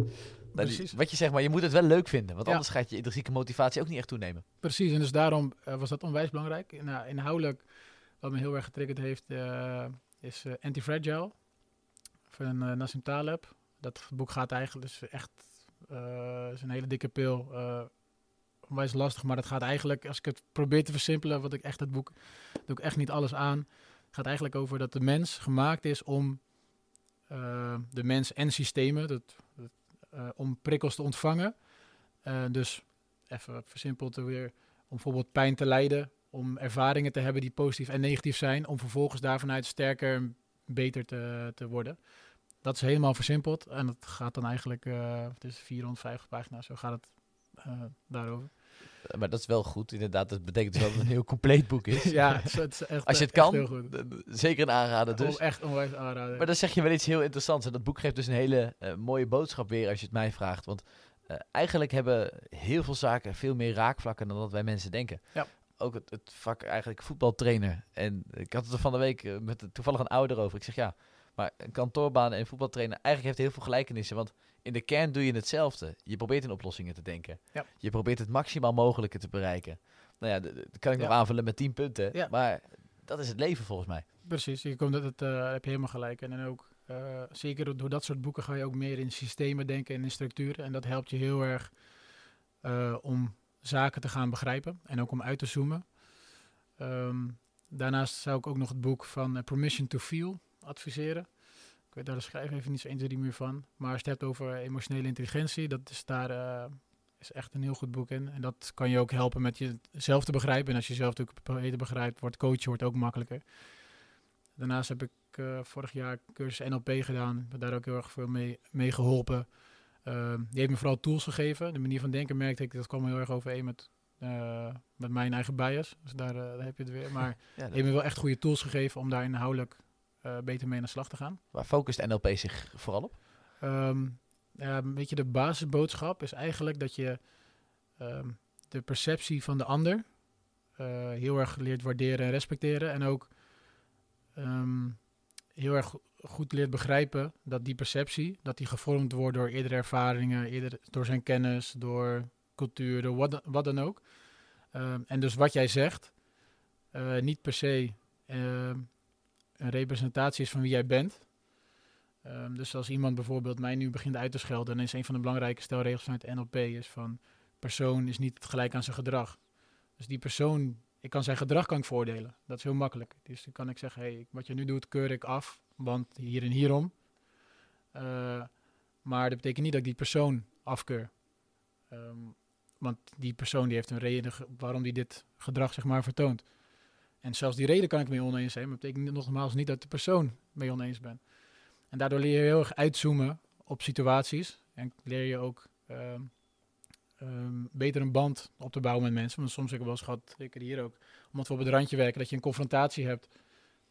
nou, wat je zegt, maar je moet het wel leuk vinden, want Ja. anders gaat je intrinsieke motivatie ook niet echt toenemen. Precies, en dus daarom was dat onwijs belangrijk. Nou, inhoudelijk, wat me heel erg getriggerd heeft, eh, is eh, Anti-Fragile van eh, Nassim Taleb. Dat boek gaat eigenlijk dus echt, is een hele dikke pil, onwijs lastig, maar dat gaat eigenlijk, als ik het probeer te versimpelen, wat ik echt het boek, doe ik echt niet alles aan. Het gaat eigenlijk over dat de mens gemaakt is om de mens en systemen, dat, om prikkels te ontvangen. Dus even versimpeld weer, om bijvoorbeeld pijn te lijden, om ervaringen te hebben die positief en negatief zijn, om vervolgens daarvanuit sterker en beter te, te worden. Dat is helemaal versimpeld en dat gaat dan eigenlijk, eh, het is 450 pagina's, zo gaat het eh, daarover. Eh, Maar dat is wel goed, inderdaad. Dat betekent dus wel dat het een heel compleet boek is. ja, het is, het is echt, Als je het kan, heel goed. zeker een aanrader dus. Oh, echt onwijs aanraden. Maar dan zeg je wel iets heel interessants. En dat boek geeft dus een hele mooie boodschap weer als je het mij vraagt. Want eigenlijk hebben heel veel zaken veel meer raakvlakken dan dat wij mensen denken. Ja. Ook het, het vak eigenlijk voetbaltrainer. En ik had het er van de week eh, met toevallig een ouder over. Ik zeg ja, maar een kantoorbaan en voetbaltrainer eigenlijk heeft heel veel gelijkenissen. Want in de kern doe je hetzelfde. Je probeert in oplossingen te denken. Ja. Je probeert het maximaal mogelijke te bereiken. Nou ja, dat kan ik nog aanvullen met 10 punten. Ja. Maar dat is het leven volgens mij. Precies, je komt dat het, eh, heb je helemaal gelijk. En dan ook, eh, zeker door- dat soort boeken ga je ook meer in systemen denken en in structuren. En dat helpt je heel erg om zaken te gaan begrijpen en ook om uit te zoomen. Ehm, daarnaast zou ik ook nog het boek van eh, Permission to Feel adviseren. Ik weet daar de schrijver even niet zo 1, 2, 3 meer van. Maar als het hebt over emotionele intelligentie, dat is daar eh, is echt een heel goed boek in. En dat kan je ook helpen met jezelf te begrijpen. En als je jezelf natuurlijk beter begrijpt, wordt coachen wordt ook makkelijker. Daarnaast heb ik eh, vorig jaar cursus NLP gedaan. Daar ook heel erg veel mee, mee geholpen. Ehm, die heeft me vooral tools gegeven. De manier van denken merkte ik, dat kwam heel erg overeen met, eh, met mijn eigen bias. Dus daar, eh, daar heb je het weer. Maar Ja, heeft me wel echt goede tools gegeven om daar inhoudelijk eh, beter mee aan de slag te gaan. Waar focust NLP zich vooral op? Ehm, weet je, de basisboodschap is eigenlijk dat je ehm, de perceptie van de ander heel erg leert waarderen en respecteren. En ook ehm, heel erg goed leert begrijpen dat die perceptie, dat die gevormd wordt door eerdere ervaringen, eerder, door zijn kennis, door cultuur, door wat, dan- ook. Ehm, en dus wat jij zegt, eh, niet per se ehm, een representatie is van wie jij bent. Ehm, dus als iemand bijvoorbeeld mij nu begint uit te schelden, dan is een van de belangrijke stelregels vanuit de NLP is van persoon is niet gelijk aan zijn gedrag. Dus die persoon, ik kan zijn gedrag kan ik voordelen. Dat is heel makkelijk. Dus dan kan ik zeggen, hey, wat je nu doet keur ik af, want hier en hierom. Eh, maar dat betekent niet dat ik die persoon afkeur. Ehm, want die persoon die heeft een reden waarom die dit gedrag zeg maar vertoont. En zelfs die reden kan ik mee oneens zijn, maar dat betekent nogmaals niet dat de persoon mee oneens ben. En daardoor leer je heel erg uitzoomen op situaties. En leer je ook ehm, ehm, beter een band op te bouwen met mensen. Want soms heb ik wel eens gehad, zeker hier ook, omdat we op het randje werken, dat je een confrontatie hebt.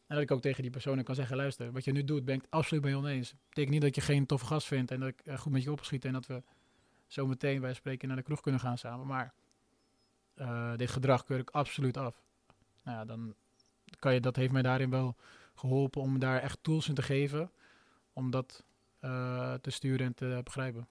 En dat ik ook tegen die persoon kan zeggen, luister, wat je nu doet, ben ik het absoluut mee oneens. Dat betekent niet dat je geen toffe gast vindt en dat ik eh, goed met je opschiet en dat we zo meteen bij spreken naar de kroeg kunnen gaan samen. Maar eh, dit gedrag keur ik absoluut af. Nou ja, dan kan je, dat heeft mij daarin wel geholpen om daar echt tools in te geven om dat eh, te sturen en te begrijpen.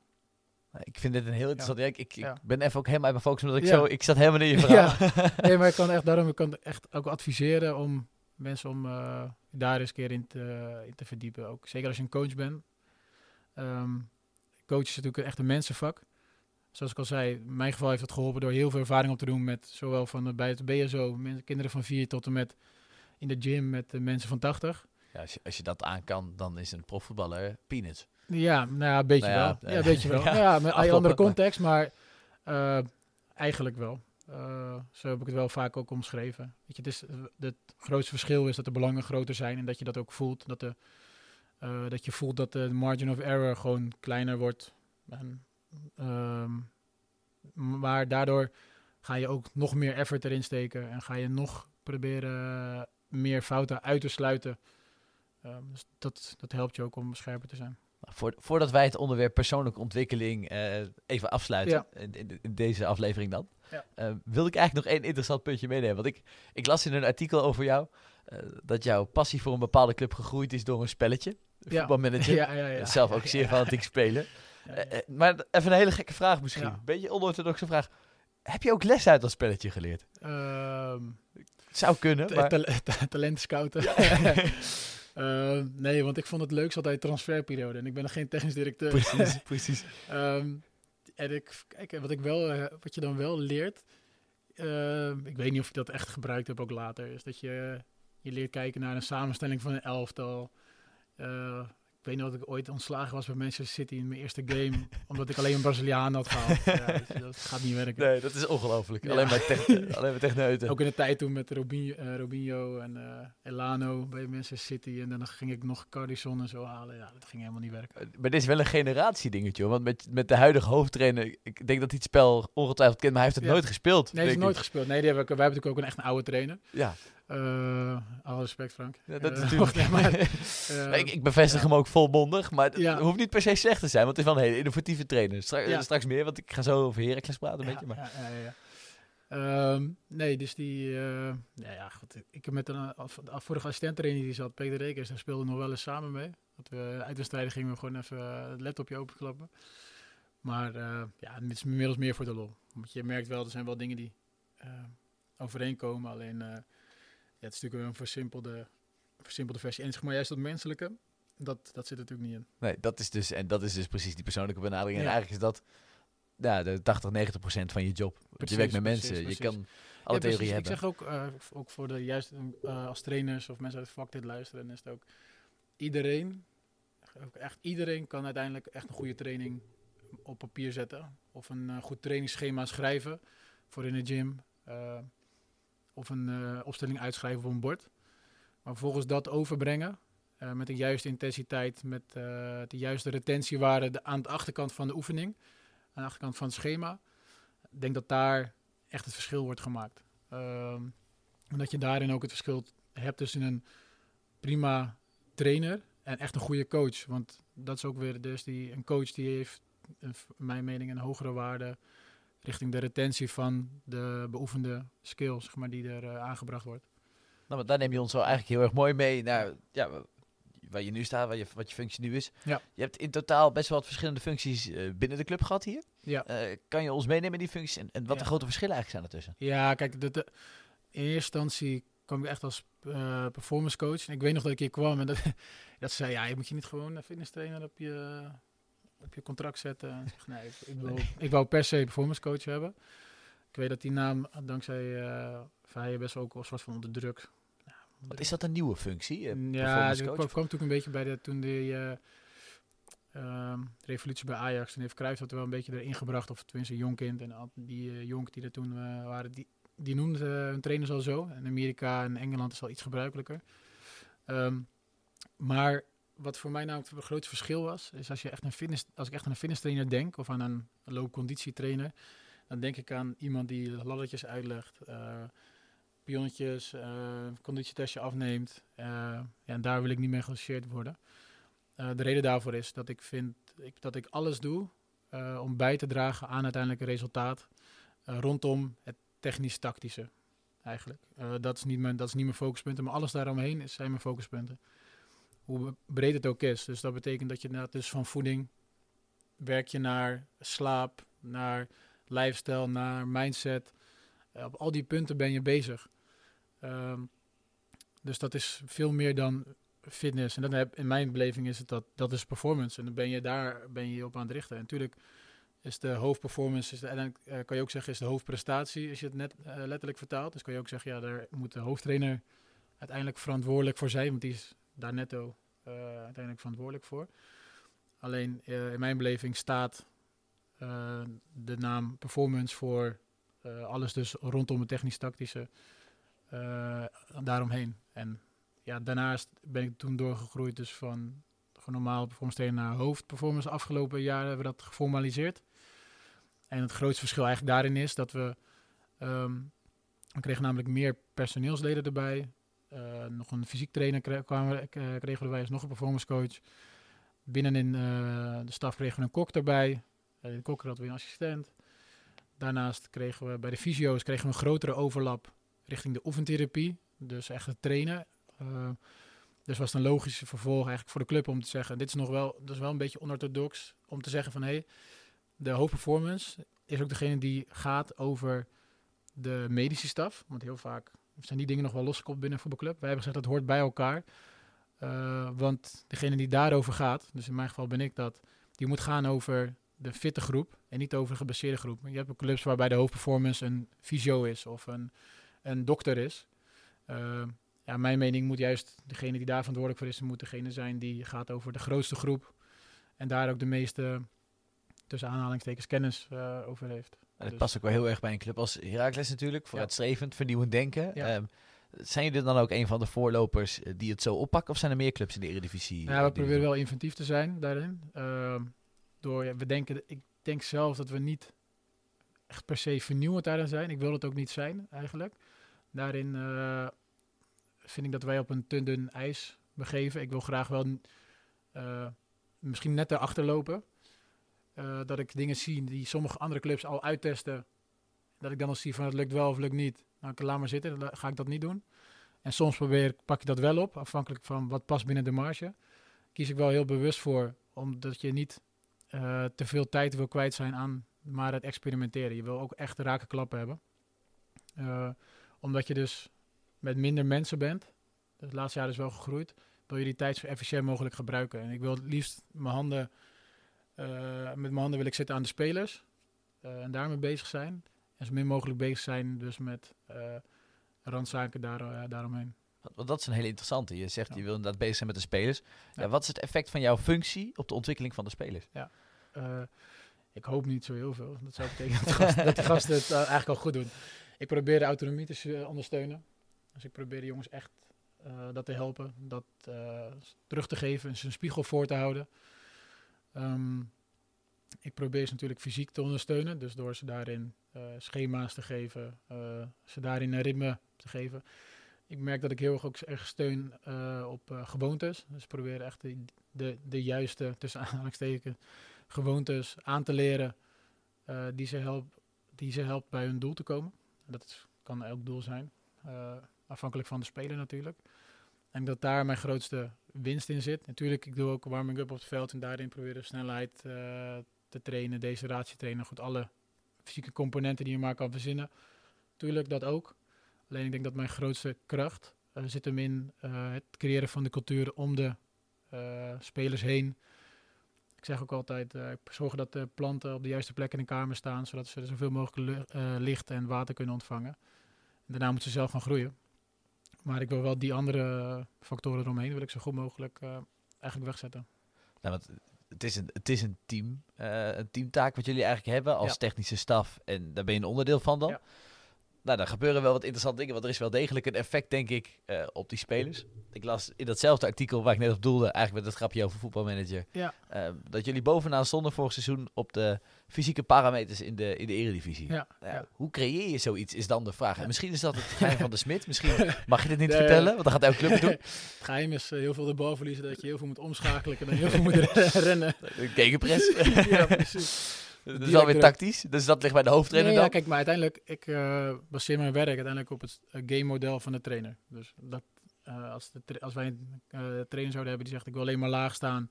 Nou, Ik vind dit een heel interessant. Ja. ik, ik, Ja. ik ben even ook helemaal uit mijn focus, omdat ik Ja. zo... Ik zat helemaal in je verhaal. nee, maar ik kan echt daarom ik kan echt ook adviseren om mensen om eh, daar eens een keer in te, in te verdiepen. Ook zeker als je een coach bent. Ehm coach is natuurlijk echt een mensenvak. Zoals ik al zei, in mijn geval heeft het geholpen door heel veel ervaring op te doen met zowel van eh, bij het BSO, men- kinderen van vier tot en met in de gym met eh, mensen van 80. Ja, als, je, als je dat aan kan, dan is een profvoetballer peanuts. Ja, nou ja, een beetje Nou ja, wel. eh, Ja, een beetje wel. ja, Ja, ja met een afkloppen, andere context, maar eh, eigenlijk wel. Eh, zo heb ik het wel vaak ook omschreven. Weet je, het, is, het grootste verschil is dat de belangen groter zijn en dat je dat ook voelt. Dat, de, eh, dat je voelt dat de margin of error gewoon kleiner wordt. En, ehm, maar daardoor ga je ook nog meer effort erin steken en ga je nog proberen meer fouten uit te sluiten. Ehm, dus dat, dat helpt je ook om scherper te zijn. Voor, voordat wij het onderwerp persoonlijke ontwikkeling uh, even afsluiten, in, in, deze aflevering dan, ja. uh, wil ik eigenlijk nog één interessant puntje meenemen. Want ik, ik las in een artikel over jou uh, dat jouw passie voor een bepaalde club gegroeid is door een spelletje. Ja. Voetbalmanager. Ja, ja, ja. Zelf ook zeer fanatiek spelen. maar even een hele gekke vraag misschien. Een beetje onorthodoxe vraag. Heb je ook les uit dat spelletje geleerd? Um, Zou kunnen, maar... Talent scouten. Uh, nee, want ik vond het leukst altijd transferperiode. En ik ben nog geen technisch directeur. Precies, precies. Um, en ik, kijk, wat, ik wel, uh, wat je dan wel leert... Uh, ik weet niet of ik dat echt gebruikt heb ook later. Is dat je, je leert kijken naar een samenstelling van een elftal. Uh, ik weet nog dat ik ooit ontslagen was bij Manchester City in mijn eerste game. omdat ik alleen een Braziliaan had gehaald. Ja, dus dat gaat niet werken. Nee, dat is ongelooflijk. Alleen bij tech, alleen bij techneuten. Ook in de tijd toen met Robinho, uh, Robinho en uh, Elano bij Manchester City. En dan ging ik nog Cardison en zo halen. Ja, dat ging helemaal niet werken. Eh, maar dit is wel een generatie dingetje hoor. Want met, met de huidige hoofdtrainer, ik denk dat hij het spel ongetwijfeld kent, maar hij heeft het nooit gespeeld. Nee, hij heeft nooit gespeeld. Nee, die hebben, wij hebben natuurlijk ook een echt een oude trainer. Ja. Uh, alle respect, Frank. Ja, dat is natuurlijk. maar, uh, ik, ik, bevestig hem ook volmondig, maar het ja. hoeft niet per se slecht te zijn, want het is wel een hele innovatieve trainer. Straks, straks meer, want ik ga zo over Heracles praten een beetje. Maar. Um, nee, dus die. Ja, ja, goed. Ik heb met een vorige assistent-trainer die zat, Peter Rekers, daar speelde nog wel eens samen mee. Dat we uit de strijden gingen we gewoon even het laptopje openklappen. Maar ja, het is inmiddels meer voor de lol. Want je merkt wel, er zijn wel dingen die overeenkomen, alleen het is natuurlijk een versimpelde, versimpelde versie. En zeg maar juist dat menselijke, dat, dat zit er natuurlijk niet in. Nee, dat is dus, en dat is dus precies die persoonlijke benadering. En eigenlijk is dat ja, de 80, 90 procent van je job. Precies, je werkt met mensen, je kan alle ja, theorieën hebben. Ik zeg ook, uh, ook voor de juist uh, als trainers of mensen uit het vak dit luisteren, is het ook iedereen, echt iedereen kan uiteindelijk echt een goede training op papier zetten. Of een uh, goed trainingsschema schrijven voor in de gym of een uh, opstelling uitschrijven op een bord. Maar vervolgens dat overbrengen uh, met de juiste intensiteit, met uh, de juiste retentiewaarde de, aan de achterkant van de oefening, aan de achterkant van het schema. Ik denk dat daar echt het verschil wordt gemaakt. Um, en dat je daarin ook het verschil hebt tussen een prima trainer en echt een goede coach. Want dat is ook weer dus die, een coach die heeft, in mijn mening, een hogere waarde richting de retentie van de beoefende skills zeg maar, die er uh, aangebracht wordt. Nou, maar daar neem je ons wel eigenlijk heel erg mooi mee naar ja, waar je nu staat, waar je, wat je functie nu is. Ja. Je hebt in totaal best wel wat verschillende functies uh, binnen de club gehad hier. Ja. Uh, kan je ons meenemen in die functies en, en wat de grote verschillen eigenlijk zijn ertussen? Ja, kijk, de, de, in eerste instantie kwam ik echt als uh, performance coach. En ik weet nog dat ik hier kwam en dat, dat zei, ja, je moet je niet gewoon fitness trainer op je op je contract zetten. En zeg, nee, ik, ik, wil, ik wou per se performance coach hebben. Ik weet dat die naam dankzij uh, best wel ook een soort van onder druk. Ja, Wat is dat een nieuwe functie? Uh, ja, ik kwam, kwam natuurlijk een beetje bij de, toen de uh, uh, revolutie bij Ajax. En heeft Cruijff dat wel een beetje erin gebracht. Of tenminste Jonkind en die uh, Jonk die er toen waren. Die, die noemden hun trainers al zo. In Amerika en Engeland is al iets gebruikelijker. Um, maar wat voor mij nou het grootste verschil was, is als, je echt een fitness, als ik echt aan een fitness trainer denk, of aan een low-conditie-trainer, dan denk ik aan iemand die laddertjes uitlegt, uh, pionnetjes, uh, conditietestje afneemt. Uh, ja, en daar wil ik niet mee geassocieerd worden. de reden daarvoor is dat ik vind ik, dat ik alles doe om bij te dragen aan uiteindelijk een resultaat rondom het technisch-tactische. Eigenlijk. dat, is niet mijn, dat is niet mijn focuspunten, maar alles daaromheen zijn mijn focuspunten hoe breed het ook is. Dus dat betekent dat je inderdaad dus van voeding werk je naar slaap, naar lifestyle, naar mindset. Uh, op al die punten ben je bezig. Um, dus dat is veel meer dan fitness. En dan heb, in mijn beleving is het dat, dat is performance. En dan ben je daar ben je op aan het richten. En natuurlijk is de hoofdperformance, is de, en dan uh, kan je ook zeggen, is de hoofdprestatie, als je het net uh, letterlijk vertaalt. Dus kan je ook zeggen, ja, daar moet de hoofdtrainer uiteindelijk verantwoordelijk voor zijn, want die is daar netto uh, uiteindelijk verantwoordelijk voor. Alleen uh, in mijn beleving staat uh, de naam performance voor Eh, alles dus rondom het technisch-tactische eh, daaromheen. En ja, daarnaast ben ik toen doorgegroeid dus van normaal performance trainer naar hoofdperformance. Afgelopen jaren hebben we dat geformaliseerd. En het grootste verschil eigenlijk daarin is dat we... ehm, we kregen namelijk meer personeelsleden erbij. Eh, nog een fysiek trainer eh, kregen we erbij, als nog een performance coach. Binnenin eh de staf kregen we een kok erbij. De kok had weer een assistent. Daarnaast kregen we bij de fysio's kregen we een grotere overlap richting de oefentherapie. Dus echt het trainen. Dus was het een logische vervolg eigenlijk voor de club om te zeggen... dit is nog wel, dat is wel een beetje onorthodox om te zeggen van... hé, hey, de hoofdperformance is ook degene die gaat over de medische staf. Want heel vaak zijn die dingen nog wel losgekoppeld binnen een voetbalclub. Wij hebben gezegd dat hoort bij elkaar. Eh, want degene die daarover gaat, dus in mijn geval ben ik dat, die moet gaan over de fitte groep en niet over de geblesseerde groep. Je hebt clubs waarbij de hoofdperformance een fysio is of een, een dokter is. Eh, ja, mijn mening moet juist degene die daar verantwoordelijk voor is, moet degene zijn die gaat over de grootste groep en daar ook de meeste, tussen aanhalingstekens, kennis eh, over heeft. Dat Dus- past ook wel heel erg bij een club als Heracles natuurlijk. Vooruitstrevend, vernieuwend denken. Ja. Ehm, zijn jullie dan ook een van de voorlopers eh, die het zo oppakken? Of zijn er meer clubs in de Eredivisie? Ja, eh, we die proberen wel inventief te zijn daarin. Ehm, door, ja, we denken, ik denk zelf dat we niet echt per se vernieuwend daarin zijn. Ik wil het ook niet zijn, eigenlijk. Daarin eh, vind ik dat wij op een te dun ijs begeven. Ik wil graag wel eh, misschien net erachter lopen. Eh, dat ik dingen zie die sommige andere clubs al uittesten. Dat ik dan al zie van het lukt wel of lukt niet. Nou, ik laat maar zitten, dan ga ik dat niet doen. En soms probeer, pak je dat wel op, afhankelijk van wat past binnen de marge. Kies ik wel heel bewust voor, omdat je niet eh, te veel tijd wil kwijt zijn aan maar het experimenteren. Je wil ook echt raken klappen hebben. Eh, omdat je dus met minder mensen bent, het laatste jaar is wel gegroeid, wil je die tijd zo efficiënt mogelijk gebruiken. En ik wil het liefst mijn handen, met mijn handen wil ik zitten aan de spelers eh, en daarmee bezig zijn. En zo min mogelijk bezig zijn dus met eh, randzaken daar, eh, daaromheen. Want dat is een hele interessante. Je zegt Ja. je wil inderdaad bezig zijn met de spelers. Ja. Ja. wat is het effect van jouw functie op de ontwikkeling van de spelers? Eh, ik hoop niet zo heel veel. Dat zou betekenen dat, de gasten, dat die gasten het eh, eigenlijk al goed doen. Ik probeer de autonomie te eh, ondersteunen. Dus ik probeer de jongens echt eh, dat te helpen. Dat eh, terug te geven. Ze een spiegel voor te houden. Ehm, ik probeer ze natuurlijk fysiek te ondersteunen. Dus door ze daarin eh, schema's te geven. eh, ze daarin een ritme te geven. Ik merk dat ik heel erg ook erg steun eh, op gewoontes. Dus probeer echt de, de, juiste, tussen aanhalingstekens, gewoontes aan te leren die, ze helpt, die ze helpt bij hun doel te komen. En Dat kan elk doel zijn, afhankelijk van de speler natuurlijk. En dat daar mijn grootste winst in zit. Natuurlijk, ik doe ook warming-up op het veld en daarin proberen snelheid eh, te trainen, deceleratie trainen. Goed, alle fysieke componenten die je maar kan verzinnen. Tuurlijk, dat ook. Alleen ik denk dat mijn grootste kracht eh, zit hem in eh, het creëren van de cultuur om de spelers heen. Ik zeg ook altijd, ik zorg dat de planten op de juiste plek in de kamer staan, zodat ze zoveel mogelijk licht en water kunnen ontvangen. En daarna moeten ze zelf gaan groeien. Maar ik wil wel die andere factoren eromheen, wil ik zo goed mogelijk eh, eigenlijk wegzetten. Nou, want het is een, het is een team, eh, een teamtaak wat jullie eigenlijk hebben als Ja. technische staf. En daar ben je een onderdeel van dan. Ja. Nou, daar gebeuren wel wat interessante dingen, want er is wel degelijk een effect, denk ik, eh, op die spelers. Ik las in datzelfde artikel waar ik net op doelde, eigenlijk met het grapje over voetbalmanager, Ja. eh, dat jullie bovenaan stonden vorig seizoen op de fysieke parameters in de, in de eredivisie. Ja, Nou ja. Hoe creëer je zoiets, is dan de vraag. En misschien is dat het geheim van de smid. Misschien mag je dit niet Nee. vertellen, want dan gaat elke club het doen. Het geheim is eh, heel veel de bal verliezen, dat je heel veel moet omschakelen en heel veel moet re- rennen. Een Gegenpress. ja, precies. Dat is alweer tactisch. Dus dat ligt bij de hoofdtrainer Nee, ja, dan. kijk, maar uiteindelijk, ik eh, baseer mijn werk uiteindelijk op het uh, game-model van de trainer. Dus dat, eh, als, de als wij een eh, trainer zouden hebben die zegt, ik wil alleen maar laag staan.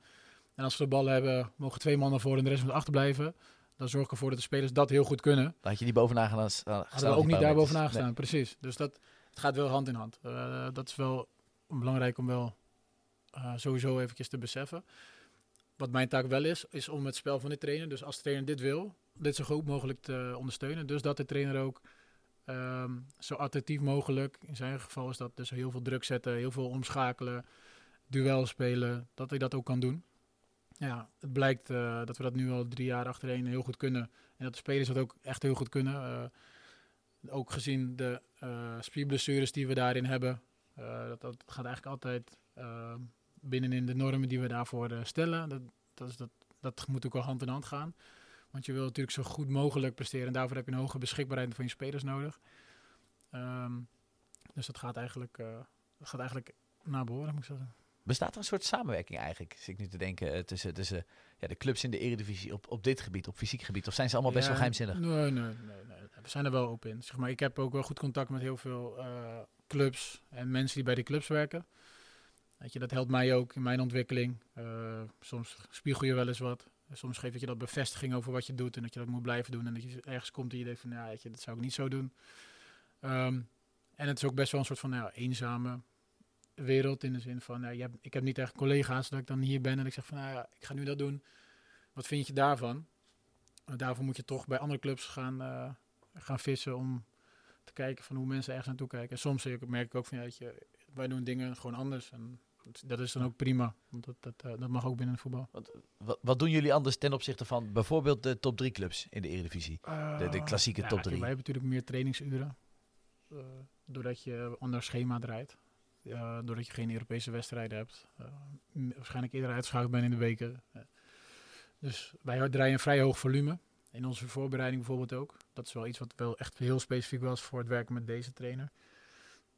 En als we de bal hebben, mogen twee man naar voren en de rest moet achterblijven. Dan zorg ik ervoor dat de spelers dat heel goed kunnen. Dan had je die bovenaan. Hadden we ook niet daar bovenaan Nee. gestaan, precies. Dus dat het gaat wel hand in hand. Eh, dat is wel belangrijk om wel eh, sowieso eventjes te beseffen. Wat mijn taak wel is, is om het spel van de trainer, dus als de trainer dit wil, dit zo goed mogelijk te ondersteunen. Dus dat de trainer ook ehm, zo attractief mogelijk, in zijn geval is dat dus heel veel druk zetten, heel veel omschakelen, duel spelen, dat hij dat ook kan doen. Ja, het blijkt eh, dat we dat nu al drie jaar achtereen heel goed kunnen. En dat de spelers dat ook echt heel goed kunnen. Eh, ook gezien de uh, spierblessures die we daarin hebben. Dat, dat, gaat eigenlijk altijd uh, binnenin de normen die we daarvoor stellen. Dat, dat, is dat, dat moet ook wel hand in hand gaan. Want je wil natuurlijk zo goed mogelijk presteren. En daarvoor heb je een hoge beschikbaarheid van je spelers nodig. Um, dus dat gaat eigenlijk, dat gaat eigenlijk naar behoren, moet ik zeggen. Bestaat er een soort samenwerking eigenlijk, zit ik nu te denken, tussen, tussen ja, de clubs in de eredivisie op, op dit gebied, op fysiek gebied? Of zijn ze allemaal best wel geheimzinnig? Nee, nee, nee, nee, We zijn er wel open in. Zeg maar, ik heb ook wel goed contact met heel veel uh, clubs en mensen die bij die clubs werken. Weet je, dat helpt mij ook in mijn ontwikkeling. Uh, soms spiegel je wel eens wat. Soms geef je dat bevestiging over wat je doet en dat je dat moet blijven doen. En dat je ergens komt en je denkt van, ja, weet je, dat zou ik niet zo doen. Um, en het is ook best wel een soort van nou, eenzame wereld. In de zin van, nou, je ik heb niet echt collega's dat ik dan hier ben en ik zeg van, nou ja, ik ga nu dat doen. Wat vind je daarvan? Daarvoor moet je toch bij andere clubs gaan, uh, gaan vissen om te kijken van hoe mensen ergens naartoe kijken. En soms merk ik ook van, ja, je, wij doen dingen gewoon anders. En dat is dan ook prima. Want dat, dat, uh, dat mag ook binnen het voetbal. Wat, wat, wat, doen jullie anders ten opzichte van bijvoorbeeld de top 3 clubs in de Eredivisie? Uh, de, de, klassieke ja, top 3. Wij hebben natuurlijk meer trainingsuren. doordat je onder schema draait. Uh, doordat je geen Europese wedstrijden hebt. Waarschijnlijk eerder uitschakeld ben in de weken. Dus wij draaien een vrij hoog volume. In onze voorbereiding bijvoorbeeld ook. Dat is wel iets wat wel echt heel specifiek was voor het werken met deze trainer.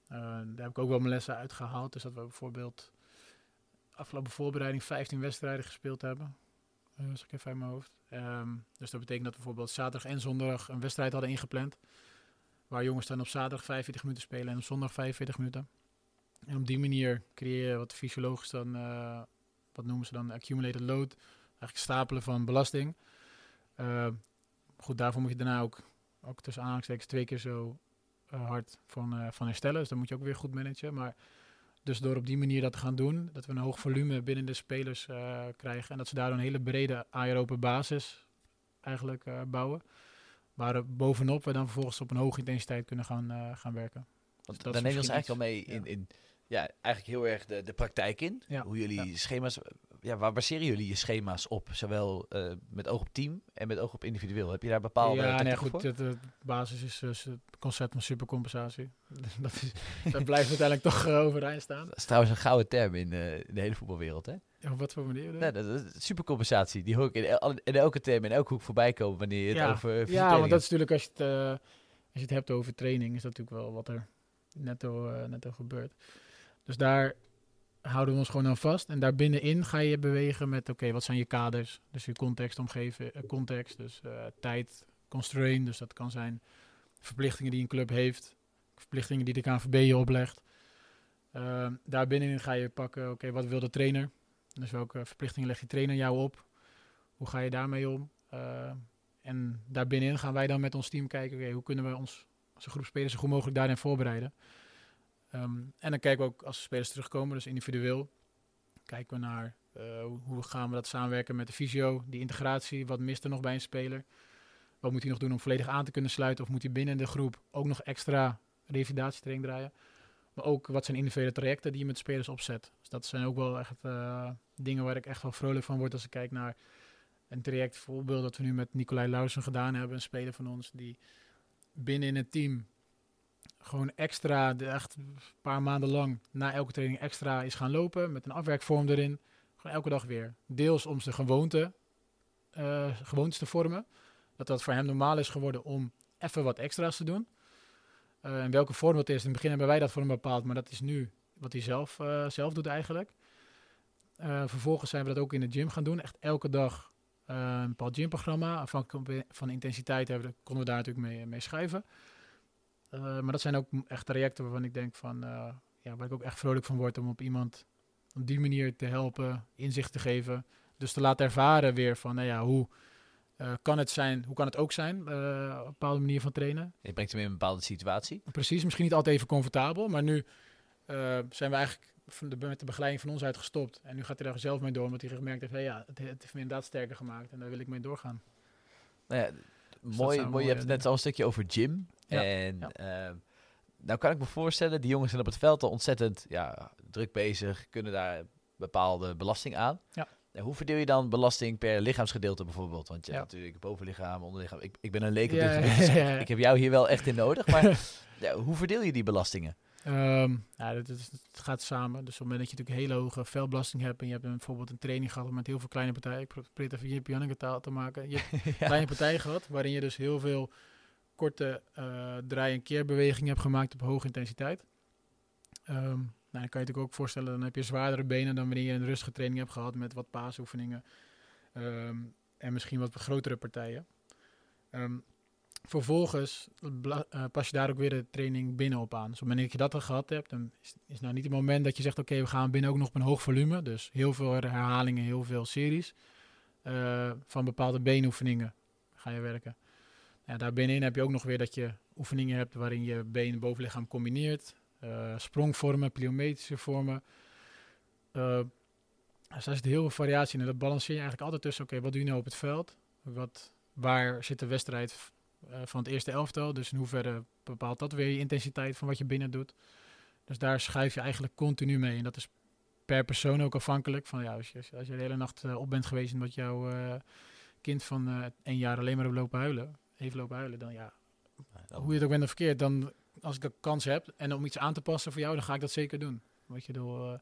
daar heb ik ook wel mijn lessen uitgehaald. Dus dat we bijvoorbeeld afgelopen voorbereiding 15 wedstrijden gespeeld hebben. Is ik even uit mijn hoofd. Um, dus dat betekent dat we bijvoorbeeld zaterdag en zondag een wedstrijd hadden ingepland. Waar jongens dan op zaterdag 45 minuten spelen en op zondag 45 minuten. En op die manier creëer je wat fysiologisch dan, uh, wat noemen ze dan, accumulated load. Eigenlijk stapelen van belasting. Uh, goed, daarvoor moet je daarna ook, ook tussen aanhalingstekens twee keer zo uh, hard van, van herstellen. Dus dan moet je ook weer goed managen. Maar dus door op die manier dat te gaan doen, dat we een hoog volume binnen de spelers krijgen. En dat ze daar een hele brede aerobe basis eigenlijk bouwen. Waar bovenop we dan vervolgens op een hoge intensiteit kunnen gaan, gaan werken. Want dus dan neem je ons eigenlijk al mee in, in ja, eigenlijk heel erg de, de praktijk in. Ja. Hoe jullie schema's, ja, waar baseren jullie je schema's op? Zowel uh, met oog op team en met oog op individueel. Heb je daar bepaalde Ja, nee, goed, de, de, basis is uh, het concept van supercompensatie. dat, is, dat blijft uiteindelijk toch uh, overeind staan. Dat is trouwens een gouden term in, in de hele voetbalwereld, hè? Ja, op wat voor manier? Nee, dat, dat, supercompensatie, die hoor ik in, in, elke term, in elke hoek voorbij komen wanneer je het ja. over Ja, want dat is natuurlijk, als je, het, als je het hebt over training, is dat natuurlijk wel wat er netto, netto gebeurt. Dus daar houden we ons gewoon aan vast. En daar binnenin ga je bewegen met, oké, wat zijn je kaders? Dus je context omgeven, uh, context, dus uh, tijd, constraint. Dus dat kan zijn verplichtingen die een club heeft, verplichtingen die de KNVB je oplegt. Uh, daar binnenin ga je pakken, oké, wat wil de trainer? Dus welke verplichtingen legt die trainer jou op? Hoe ga je daarmee om? Uh, en daar binnenin gaan wij dan met ons team kijken, oké, hoe kunnen we ons als groep spelers zo goed mogelijk daarin voorbereiden? Um, en dan kijken we ook als spelers terugkomen, dus individueel, kijken we naar uh, hoe gaan we dat samenwerken met de fysio, die integratie, wat mist er nog bij een speler? Wat moet hij nog doen om volledig aan te kunnen sluiten? Of moet hij binnen de groep ook nog extra revalidatietraining draaien? Maar ook wat zijn individuele trajecten die je met spelers opzet. Dus dat zijn ook wel echt uh, dingen waar ik echt wel vrolijk van word als ik kijk naar een traject. Voorbeeld dat we nu met Nicolai Lausen gedaan hebben, een speler van ons die binnen in het team gewoon extra, echt een paar maanden lang, na elke training extra is gaan lopen met een afwerkvorm erin. Gewoon elke dag weer. Deels om zijn gewoonte, uh, gewoontes te vormen. Dat dat voor hem normaal is geworden om even wat extra's te doen. Uh, en welke vorm dat is, in het begin hebben wij dat voor hem bepaald, maar dat is nu wat hij zelf, uh, zelf doet eigenlijk. vervolgens zijn we dat ook in de gym gaan doen. Echt elke dag een bepaald gymprogramma. Afhankelijk van intensiteit hebben, konden we daar natuurlijk mee, mee schrijven. Uh, maar dat zijn ook echt trajecten waarvan ik denk van, uh, ja, waar ik ook echt vrolijk van word om op iemand op die manier te helpen, inzicht te geven. Dus te laten ervaren weer van, nou ja, hoe uh, kan het zijn, hoe kan het ook zijn, op een bepaalde manier van trainen. Je brengt hem in een bepaalde situatie. Precies, misschien niet altijd even comfortabel, maar nu zijn we eigenlijk van de, met de begeleiding van ons uit gestopt. En nu gaat hij daar zelf mee door, omdat hij gemerkt heeft, hey, ja, het, het heeft me inderdaad sterker gemaakt en daar wil ik mee doorgaan. Nou ja, dus mooi, mooi, je hebt het net al een stukje over gym. Ja. En ja. Uh, nou kan ik me voorstellen, die jongens zijn op het veld al ontzettend ja, druk bezig, kunnen daar bepaalde belasting aan. Ja. hoe verdeel je dan belasting per lichaamsgedeelte bijvoorbeeld? Want je hebt natuurlijk bovenlichaam, onderlichaam. Ik, ik ben een leek ja, dus ik heb jou hier wel echt in nodig. Maar hoe verdeel je die belastingen? Um, ja, het, het, gaat samen. Dus op het moment dat je natuurlijk hele hoge velbelasting hebt en je hebt een, bijvoorbeeld een training gehad met heel veel kleine partijen. Ik probeer het even Jip Janneke taal te maken. Je hebt kleine partijen gehad waarin je dus heel veel korte uh, draai- en keerbewegingen hebt gemaakt op hoge intensiteit. Um, nou, dan kan je natuurlijk ook voorstellen, dan heb je zwaardere benen dan wanneer je een rustige training hebt gehad met wat paasoefeningen um, en misschien wat grotere partijen. Um, vervolgens uh, pas je daar ook weer de training binnen op aan. Dus op je dat al gehad hebt, dan is, is nou niet het moment dat je zegt, oké, we gaan binnen ook nog op een hoog volume. Dus heel veel herhalingen, heel veel series. Uh, van bepaalde benoefeningen ga je werken. Ja, daar binnenin heb je ook nog weer dat je oefeningen hebt waarin je been en bovenlichaam combineert. Uh, sprongvormen, pliometrische vormen. Uh, daar zit heel veel variatie in. En dat balanceer je eigenlijk altijd tussen, oké, wat doe je nou op het veld? Wat, waar zit de wedstrijd uh, van het eerste elftal? Dus in hoeverre bepaalt dat weer je intensiteit van wat je binnen doet? Dus daar schuif je eigenlijk continu mee. En dat is per persoon ook afhankelijk. Van, ja, als, je, de hele nacht op bent geweest en dat jouw kind van één jaar alleen maar op lopen huilen, heeft lopen huilen, dan ja, hoe je het ook bent of verkeerd, dan als ik de kans heb en om iets aan te passen voor jou, dan ga ik dat zeker doen. Weet je, door, uh,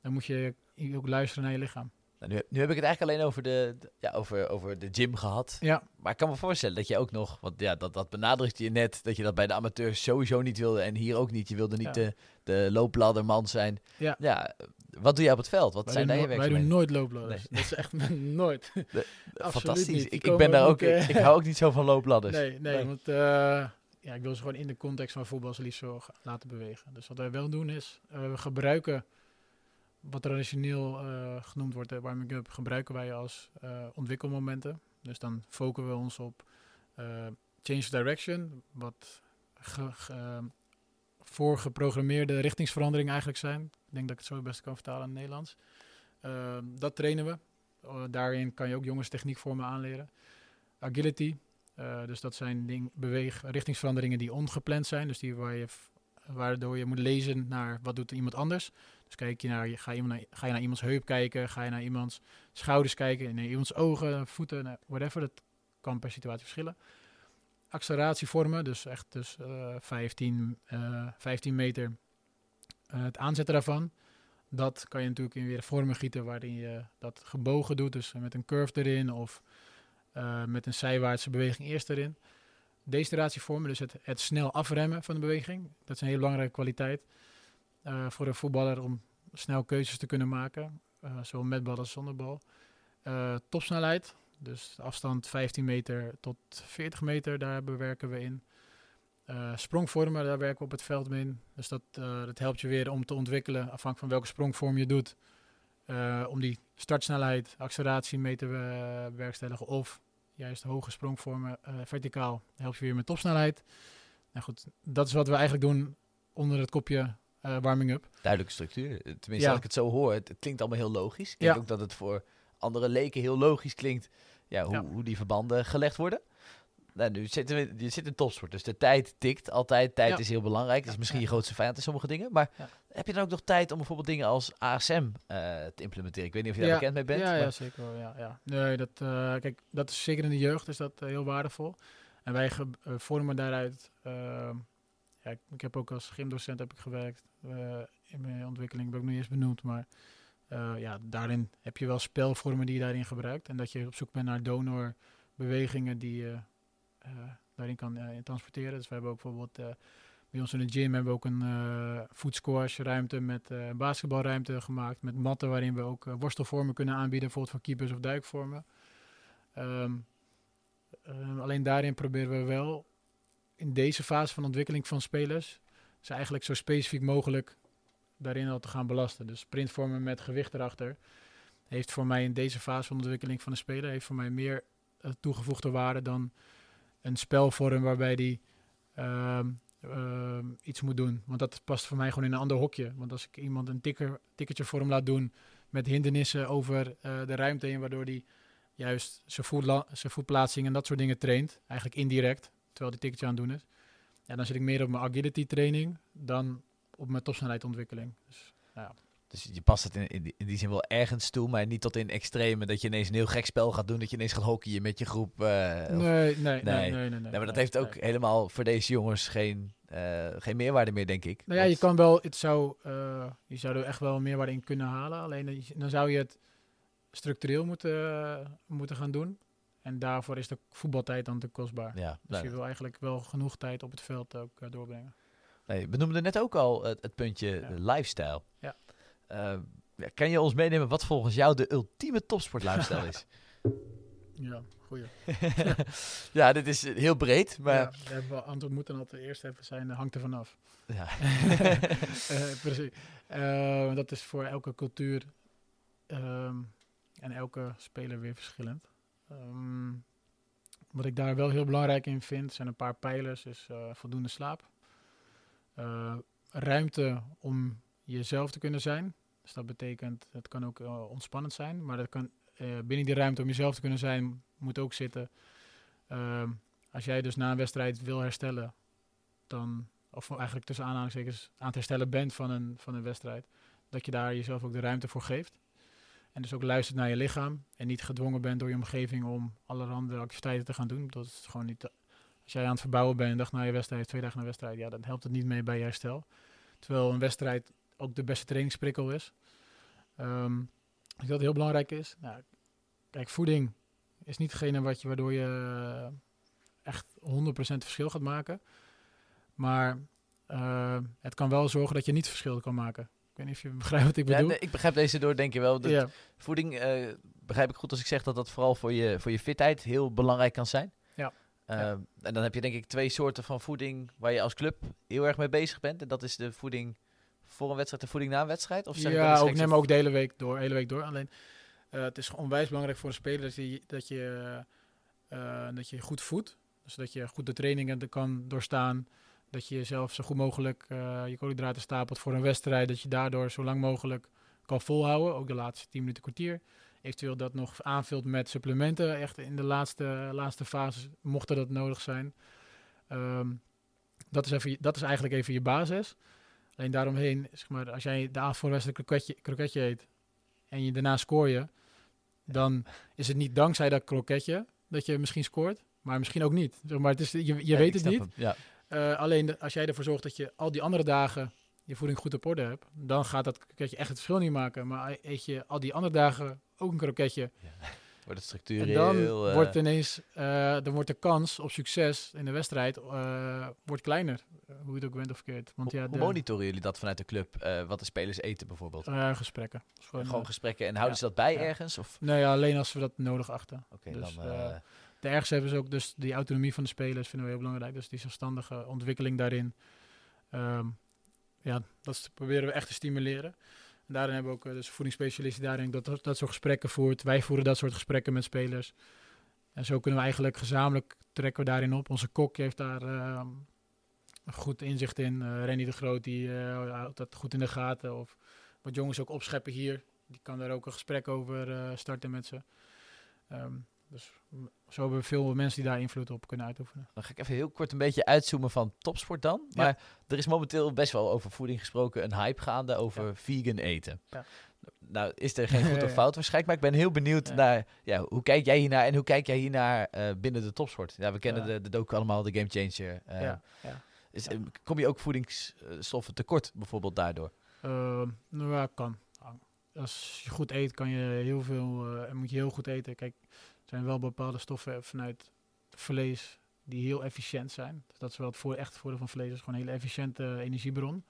dan moet je ook luisteren naar je lichaam. Nou, nu, nu, heb ik het eigenlijk alleen over de, ja, over, over de gym gehad. Ja. Maar ik kan me voorstellen dat je ook nog, want ja, dat, dat benadrukt je net, dat je dat bij de amateurs sowieso niet wilde en hier ook niet. Je wilde niet de, de loopladderman zijn. Ja. ja. Wat doe je op het veld? Wat wij zijn daar je Wij doen nooit loopladders. Dat is echt nooit. fantastisch. Ik, ik ben daar ook, ik, ik hou ook niet zo van loopladders. Nee, nee, want uh, ja, ik wil ze gewoon in de context van voetbal zo liefst zo laten bewegen. Dus wat wij wel doen is, uh, we gebruiken wat traditioneel uh, genoemd wordt, de warming-up, gebruiken wij als ontwikkelmomenten. Dus dan focussen we ons op change direction, wat ge, ge, voorgeprogrammeerde richtingsveranderingen eigenlijk zijn. Ik denk dat ik het zo het beste kan vertalen in het Nederlands. Dat trainen we. Daarin kan je ook jongens techniekvormen aanleren. Agility, dus dat zijn ding, beweeg, richtingsveranderingen die ongepland zijn. Dus die waar je, waardoor je moet lezen naar wat doet iemand anders. Dus kijk je naar, ga, je naar, ga je naar iemands heup kijken, ga je naar iemands schouders kijken, naar iemands ogen, voeten, whatever. Dat kan per situatie verschillen acceleratievormen, dus echt dus, uh, 15, uh, 15 meter uh, het aanzetten daarvan. Dat kan je natuurlijk in weer vormen gieten waarin je dat gebogen doet, dus met een curve erin of uh, met een zijwaartse beweging eerst erin. Decelatievormen, dus het, het, snel afremmen van de beweging, dat is een hele belangrijke kwaliteit uh, voor een voetballer om snel keuzes te kunnen maken, zowel met bal als zonder bal. topsnelheid, dus afstand 15 meter tot 40 meter, daar bewerken we in. Uh, sprongvormen, daar werken we op het veld mee in. Dus dat, uh, dat helpt je weer om te ontwikkelen, afhankelijk van welke sprongvorm je doet. Uh, om die startsnelheid, acceleratie mee te bewerkstelligen. Of juist hoge sprongvormen, verticaal, help je weer met topsnelheid. Nou goed, dat is wat we eigenlijk doen onder het kopje warming-up. Duidelijke structuur. Tenminste, ja. als ik het zo hoor, het, het klinkt allemaal heel logisch. Ik denk ja. ook dat het voor andere leken heel logisch klinkt ja, hoe, hoe die verbanden gelegd worden. Nou, nu zitten we, je zit in topsport, dus de tijd tikt altijd. Tijd is heel belangrijk. Dat is misschien je grootste vijand in sommige dingen. Maar heb je dan ook nog tijd om bijvoorbeeld dingen als ASM uh, te implementeren? Ik weet niet of je daar bekend mee bent. Ja, ja zeker. Ja, ja. Nee, dat, uh, kijk, dat is zeker in de jeugd is dat heel waardevol. En wij vormen daaruit... ik, heb ook als gymdocent heb ik gewerkt. in mijn ontwikkeling ben ik nu eerst benoemd, maar... Uh, ja, daarin heb je wel spelvormen die je daarin gebruikt. En dat je op zoek bent naar donorbewegingen die je uh, daarin kan transporteren. Dus we hebben ook bijvoorbeeld bij ons in de gym hebben we ook een foodsquash ruimte met basketbalruimte gemaakt. Met matten waarin we ook worstelvormen kunnen aanbieden, bijvoorbeeld voor keepers of duikvormen. Um, alleen daarin proberen we wel in deze fase van ontwikkeling van spelers ze eigenlijk zo specifiek mogelijk daarin al te gaan belasten. Dus sprintvormen met gewicht erachter heeft voor mij in deze fase van ontwikkeling van de speler heeft voor mij meer uh, toegevoegde waarde dan een spelvorm waarbij die uh, uh, iets moet doen. Want dat past voor mij gewoon in een ander hokje. Want als ik iemand een tikker, tikkertje vorm laat doen met hindernissen over eh, de ruimte heen, waardoor die juist zijn, zijn voetplaatsing en dat soort dingen traint, eigenlijk indirect, terwijl die tikkertje aan het doen is. Ja, dan zit ik meer op mijn agility training dan op mijn topsnelheidsontwikkeling. Dus, ja. Dus je past het in, in, die, zin wel ergens toe, maar niet tot in extreme dat je ineens een heel gek spel gaat doen, dat je ineens gaat hockeyen met je groep. Uh, nee, nee, nee, nee, nee, nee, Maar dat heeft ook helemaal voor deze jongens geen, uh, geen meerwaarde meer, denk ik. Nou ja, je kan wel, het zou, uh, je zou er echt wel meerwaarde in kunnen halen. Alleen dan zou je het structureel moeten, moeten gaan doen. En daarvoor is de voetbaltijd dan te kostbaar. Ja, dus je wil eigenlijk wel genoeg tijd op het veld ook doorbrengen. Nee, we noemden net ook al het, het puntje lifestyle. Ja. Uh, kan je ons meenemen wat volgens jou de ultieme topsportlifestyle is? Ja, goeie. ja, dit is heel breed, maar... Ja, we hebben antwoord moeten altijd eerst even zijn, hangt er vanaf. Ja. uh, precies. Uh, dat is voor elke cultuur um, en elke speler weer verschillend. Um, wat ik daar wel heel belangrijk in vind, zijn een paar pijlers. Is voldoende slaap. ruimte om jezelf te kunnen zijn. Dus dat betekent, het kan ook uh, ontspannend zijn, maar dat kan binnen die ruimte om jezelf te kunnen zijn, moet ook zitten. Uh, als jij dus na een wedstrijd wil herstellen, dan, of eigenlijk tussen aanhalingstekens aan het herstellen bent van een, van een wedstrijd, dat je daar jezelf ook de ruimte voor geeft. En dus ook luistert naar je lichaam en niet gedwongen bent door je omgeving om allerhande activiteiten te gaan doen. Dat is gewoon niet. Als jij aan het verbouwen bent een dag na je wedstrijd, twee dagen na wedstrijd, ja, dan helpt het niet mee bij je herstel. Terwijl een wedstrijd ook de beste trainingsprikkel is. Um, ik dat heel belangrijk is. Nou, kijk, voeding is niet degene wat je, waardoor je eh, echt 100% verschil gaat maken. Maar uh, het kan wel zorgen dat je niet verschil kan maken. Ik weet niet of je begrijpt wat ik bedoel. Ja, ik begrijp deze door, denk je wel. Dat ja. Voeding, uh, begrijp ik goed als ik zeg dat dat vooral voor je, voor je fitheid heel belangrijk kan zijn. Ja. Uh, En dan heb je denk ik twee soorten van voeding waar je als club heel erg mee bezig bent. En dat is de voeding voor een wedstrijd de voeding na een wedstrijd? Of zeg ja, ook, neem ook de hele week door. Hele week door. Alleen uh, het is onwijs belangrijk voor een speler dat je, dat je, dat je goed voedt. Dus dat je goed de trainingen kan doorstaan. Dat je jezelf zo goed mogelijk uh, je koolhydraten stapelt voor een wedstrijd. Dat je daardoor zo lang mogelijk kan volhouden. Ook de laatste 10 minuten kwartier. Eventueel dat nog aanvult met supplementen. Echt in de laatste, laatste fase, mocht dat nodig zijn. Um, dat, is even, dat is eigenlijk even je basis. Alleen daaromheen, zeg maar, als jij de avond voor een kroketje, kroketje eet en je daarna scoor je, dan is het niet dankzij dat kroketje dat je misschien scoort, maar misschien ook niet. Zeg maar het is, je je weet het niet. Ja. Uh, alleen als jij ervoor zorgt dat je al die andere dagen je voeding goed op orde hebt, dan gaat dat kroketje echt het verschil niet maken. Maar eet je al die andere dagen ook een kroketje, ja. Wordt het structureel... En dan uh... wordt ineens, uh, dan wordt de kans op succes in de wedstrijd uh, wordt kleiner. hoe je het ook bent of verkeerd. Want, ja, hoe monitoren jullie dat vanuit de club? wat de spelers eten bijvoorbeeld? gesprekken. Gewoon, gewoon gesprekken. En houden ze dat bij ergens? Of? Nee, ja, alleen als we dat nodig achten. Oké, okay, dus, dan... ergens hebben ze ook dus die autonomie van de spelers vinden we heel belangrijk. Dus die zelfstandige ontwikkeling daarin. Um, ja, dat proberen we echt te stimuleren. En daarin hebben we ook dus voedingsspecialisten daarin dat, dat soort gesprekken voert. Wij voeren dat soort gesprekken met spelers. En zo kunnen we eigenlijk gezamenlijk trekken we daarin op. Onze kok heeft daar uh, goed inzicht in. Uh, Renny de Groot die houdt dat goed in de gaten. Of wat jongens ook opscheppen hier. Die kan daar ook een gesprek over starten met ze. Um, dus zo hebben we veel mensen die daar invloed op kunnen uitoefenen. Dan ga ik even heel kort een beetje uitzoomen van topsport dan. Maar er is momenteel best wel over voeding gesproken, een hype gaande over vegan eten. Ja. Nou, is er geen goed of fout waarschijnlijk, maar ik ben heel benieuwd naar, ja, hoe kijk jij hiernaar en hoe kijk jij hiernaar uh, binnen de topsport? Ja, we kennen de, de docu allemaal, de Game Changer. Uh, is, kom je ook voedingsstoffen tekort bijvoorbeeld daardoor? Uh, nou ja, kan. Als je goed eet, kan je heel veel, uh, moet je heel goed eten. Kijk, zijn wel bepaalde stoffen vanuit vlees die heel efficiënt zijn. Dus dat is wel het voor, echt voordeel van vlees. is gewoon een hele efficiënte energiebron.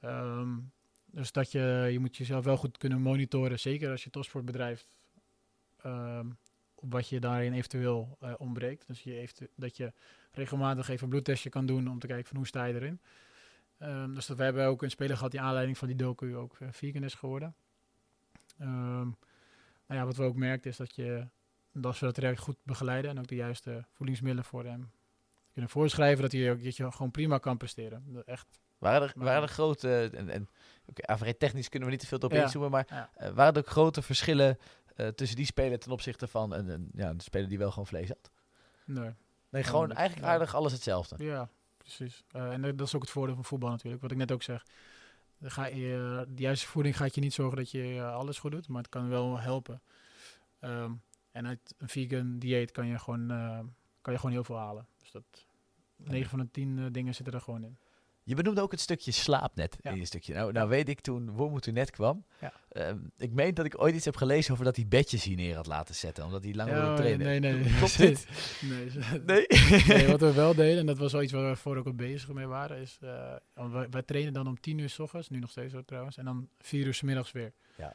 Ehm, dus dat je, je moet jezelf wel goed kunnen monitoren. Zeker als je topsport bedrijft. Um, op wat je daarin eventueel uh, ontbreekt. Dus je heeft, dat je regelmatig even een bloedtestje kan doen om te kijken van hoe sta je erin. Um, dus dat we hebben ook een speler gehad die aanleiding van die docu ook uh, vegan is geworden. Nou ja, wat we ook merken is dat je dat we dat traject goed begeleiden en ook de juiste voedingsmiddelen voor hem kunnen voorschrijven, dat hij dat je gewoon prima kan presteren. Echt. Waren er, waren er grote, en, en okay, technisch kunnen we niet te veel op ja, inzoomen, maar eh, waren er ook grote verschillen uh, tussen die speler ten opzichte van een, een, ja, een speler die wel gewoon vlees had? Nee. Nee, gewoon eigenlijk aardig alles hetzelfde. Ja, precies. Uh, en dat is ook het voordeel van voetbal natuurlijk, wat ik net ook zeg. ga je, de juiste voeding gaat je niet zorgen dat je alles goed doet, maar het kan wel helpen. Ehm, en uit een vegan dieet kan je gewoon, kan je gewoon heel veel halen. Dus dat 9 van de 10 dingen zitten er gewoon in. Je benoemde ook het stukje slaap net in je stukje. Nou, nou weet ik toen Wormoed toen net kwam. Ja. Ehm, ik meen dat ik ooit iets heb gelezen over dat hij bedjes hier neer had laten zetten. Omdat hij lang wilde oh, trainen. Nee, nee, nee. Klopt dit? Nee, nee? nee. Wat we wel deden, en dat was wel iets waar we voor ook al bezig mee waren, is... Uh, wij, wij, trainen dan om tien uur s ochtends, nu nog steeds zo trouwens. En dan vier uur s middags weer. Ja.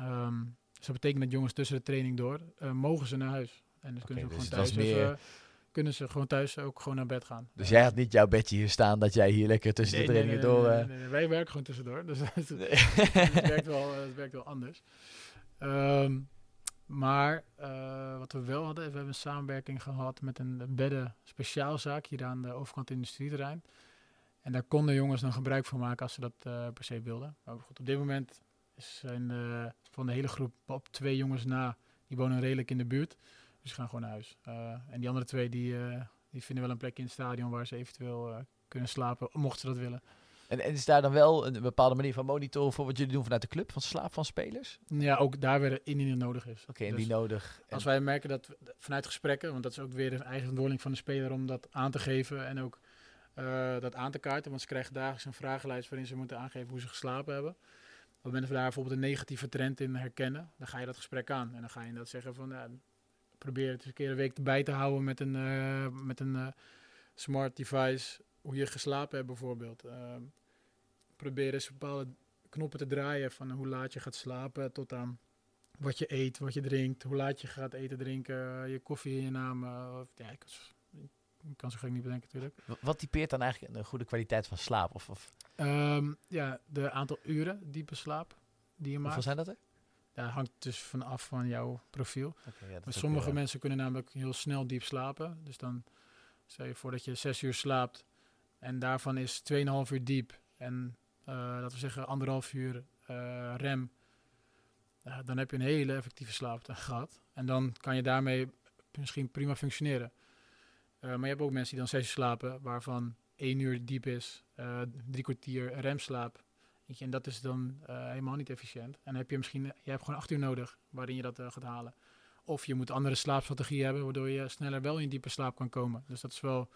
Um, dus dat betekent dat jongens tussen de training door, uh, mogen ze naar huis. En dus kunnen ze dus gewoon thuis even kunnen ze gewoon thuis ook gewoon naar bed gaan. Dus jij had niet jouw bedje hier staan dat jij hier lekker tussen de trainingen door... Nee, nee, wij werken gewoon tussendoor, dus het, werkt wel, het werkt wel anders. Um, maar uh, wat we wel hadden, we hebben een samenwerking gehad met een bedden speciaalzaak hier aan de overkant industrieterrein. En daar konden jongens dan gebruik van maken als ze dat uh, per se wilden. Maar goed, op dit moment zijn uh, van de hele groep op twee jongens na, die wonen redelijk in de buurt. Dus gaan gewoon naar huis. Eh, en die andere twee die, uh, die vinden wel een plek in het stadion waar ze eventueel kunnen slapen, mochten ze dat willen. En, en, is daar dan wel een bepaalde manier van monitoren voor wat jullie doen vanuit de club, van slaap van spelers? Ja, ook daar weer indien het nodig is. Oké, okay, dus nodig. Als wij merken dat vanuit gesprekken, want dat is ook weer de eigen verantwoording van de speler om dat aan te geven en ook dat aan te kaarten. Want ze krijgen dagelijks een vragenlijst waarin ze moeten aangeven hoe ze geslapen hebben. Op het moment dat we daar bijvoorbeeld een negatieve trend in herkennen, dan ga je dat gesprek aan. En dan ga je dat zeggen van, probeer het eens een keer een week erbij te houden met een, uh, met een uh, smart device. Hoe je geslapen hebt bijvoorbeeld. Uh, probeer eens bepaalde knoppen te draaien van hoe laat je gaat slapen tot aan wat je eet, wat je drinkt, hoe laat je gaat eten, drinken, je koffie in je naam. ja, ik, ik kan zo gek niet bedenken natuurlijk. Wat typeert dan eigenlijk een goede kwaliteit van slaap? Of, of? Um, ja, de aantal uren diepe slaap die je maakt. Hoeveel zijn dat er? Ja, hangt dus vanaf van jouw profiel. maar sommige mensen kunnen namelijk heel snel diep slapen. Dus dan stel je voor dat je zes uur slaapt en daarvan is 2,5 uur diep en uh, laten we zeggen anderhalf uur uh, rem. dan heb je een hele effectieve slaap gehad. En dan kan je daarmee misschien prima functioneren. Uh, maar je hebt ook mensen die dan zes uur slapen, waarvan één uur diep is, drie kwartier remslaap en dat is dan uh, helemaal niet efficiënt. En dan heb je misschien, je hebt gewoon acht uur nodig waarin je dat gaat halen. Of je moet andere slaapstrategieën hebben, waardoor je sneller wel in diepe slaap kan komen. Dus dat is wel,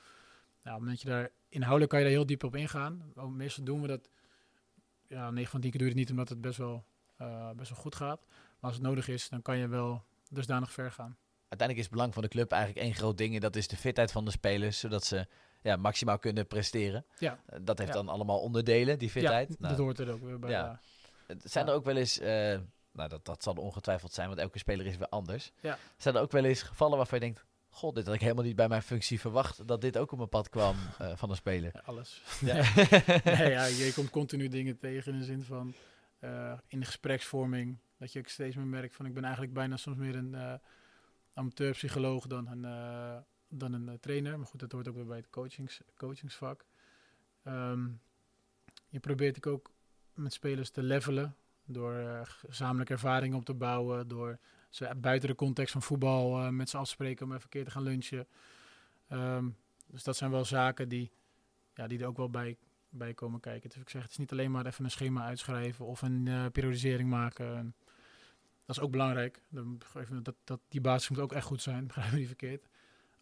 ja, op je daar, inhoudelijk kan je daar heel diep op ingaan. Meestal doen we dat, ja, 9 van 10 keer doe het niet omdat het best wel, best wel goed gaat. Maar als het nodig is, dan kan je wel dusdanig ver gaan. Uiteindelijk is het belang van de club eigenlijk één groot ding. En dat is de fitheid van de spelers, zodat ze ja, maximaal kunnen presteren. Ja. Eh, dat heeft dan allemaal onderdelen, die fitheid. Ja, nou, dat hoort er ook weer bij. Ja. Zijn er ook wel eens, uh, nou dat, dat zal ongetwijfeld zijn, want elke speler is weer anders. Ja. Zijn er ook wel eens gevallen waarvan je denkt, god, dit had ik helemaal niet bij mijn functie verwacht, dat dit ook op mijn pad kwam uh, van een speler? alles. Ja. nee, ja, je komt continu dingen tegen in de zin van, uh, in de gespreksvorming, dat je ook steeds meer merkt van, ik ben eigenlijk bijna soms meer een amateurpsycholoog dan een dan een eh, trainer. Maar goed, dat hoort ook weer bij het coachings, coachingsvak. Ehm, je probeert ook met spelers te levelen door uh, gezamenlijke ervaring op te bouwen, door ze buiten de context van voetbal uh, met ze afspreken om even een keer te gaan lunchen. Ehm, dus dat zijn wel zaken die, ja, die er ook wel bij, bij komen kijken. Dus ik zeg, het is niet alleen maar even een schema uitschrijven of een uh, periodisering maken. Dat is ook belangrijk. Dat, dat, die basis moet ook echt goed zijn, begrijp me niet verkeerd.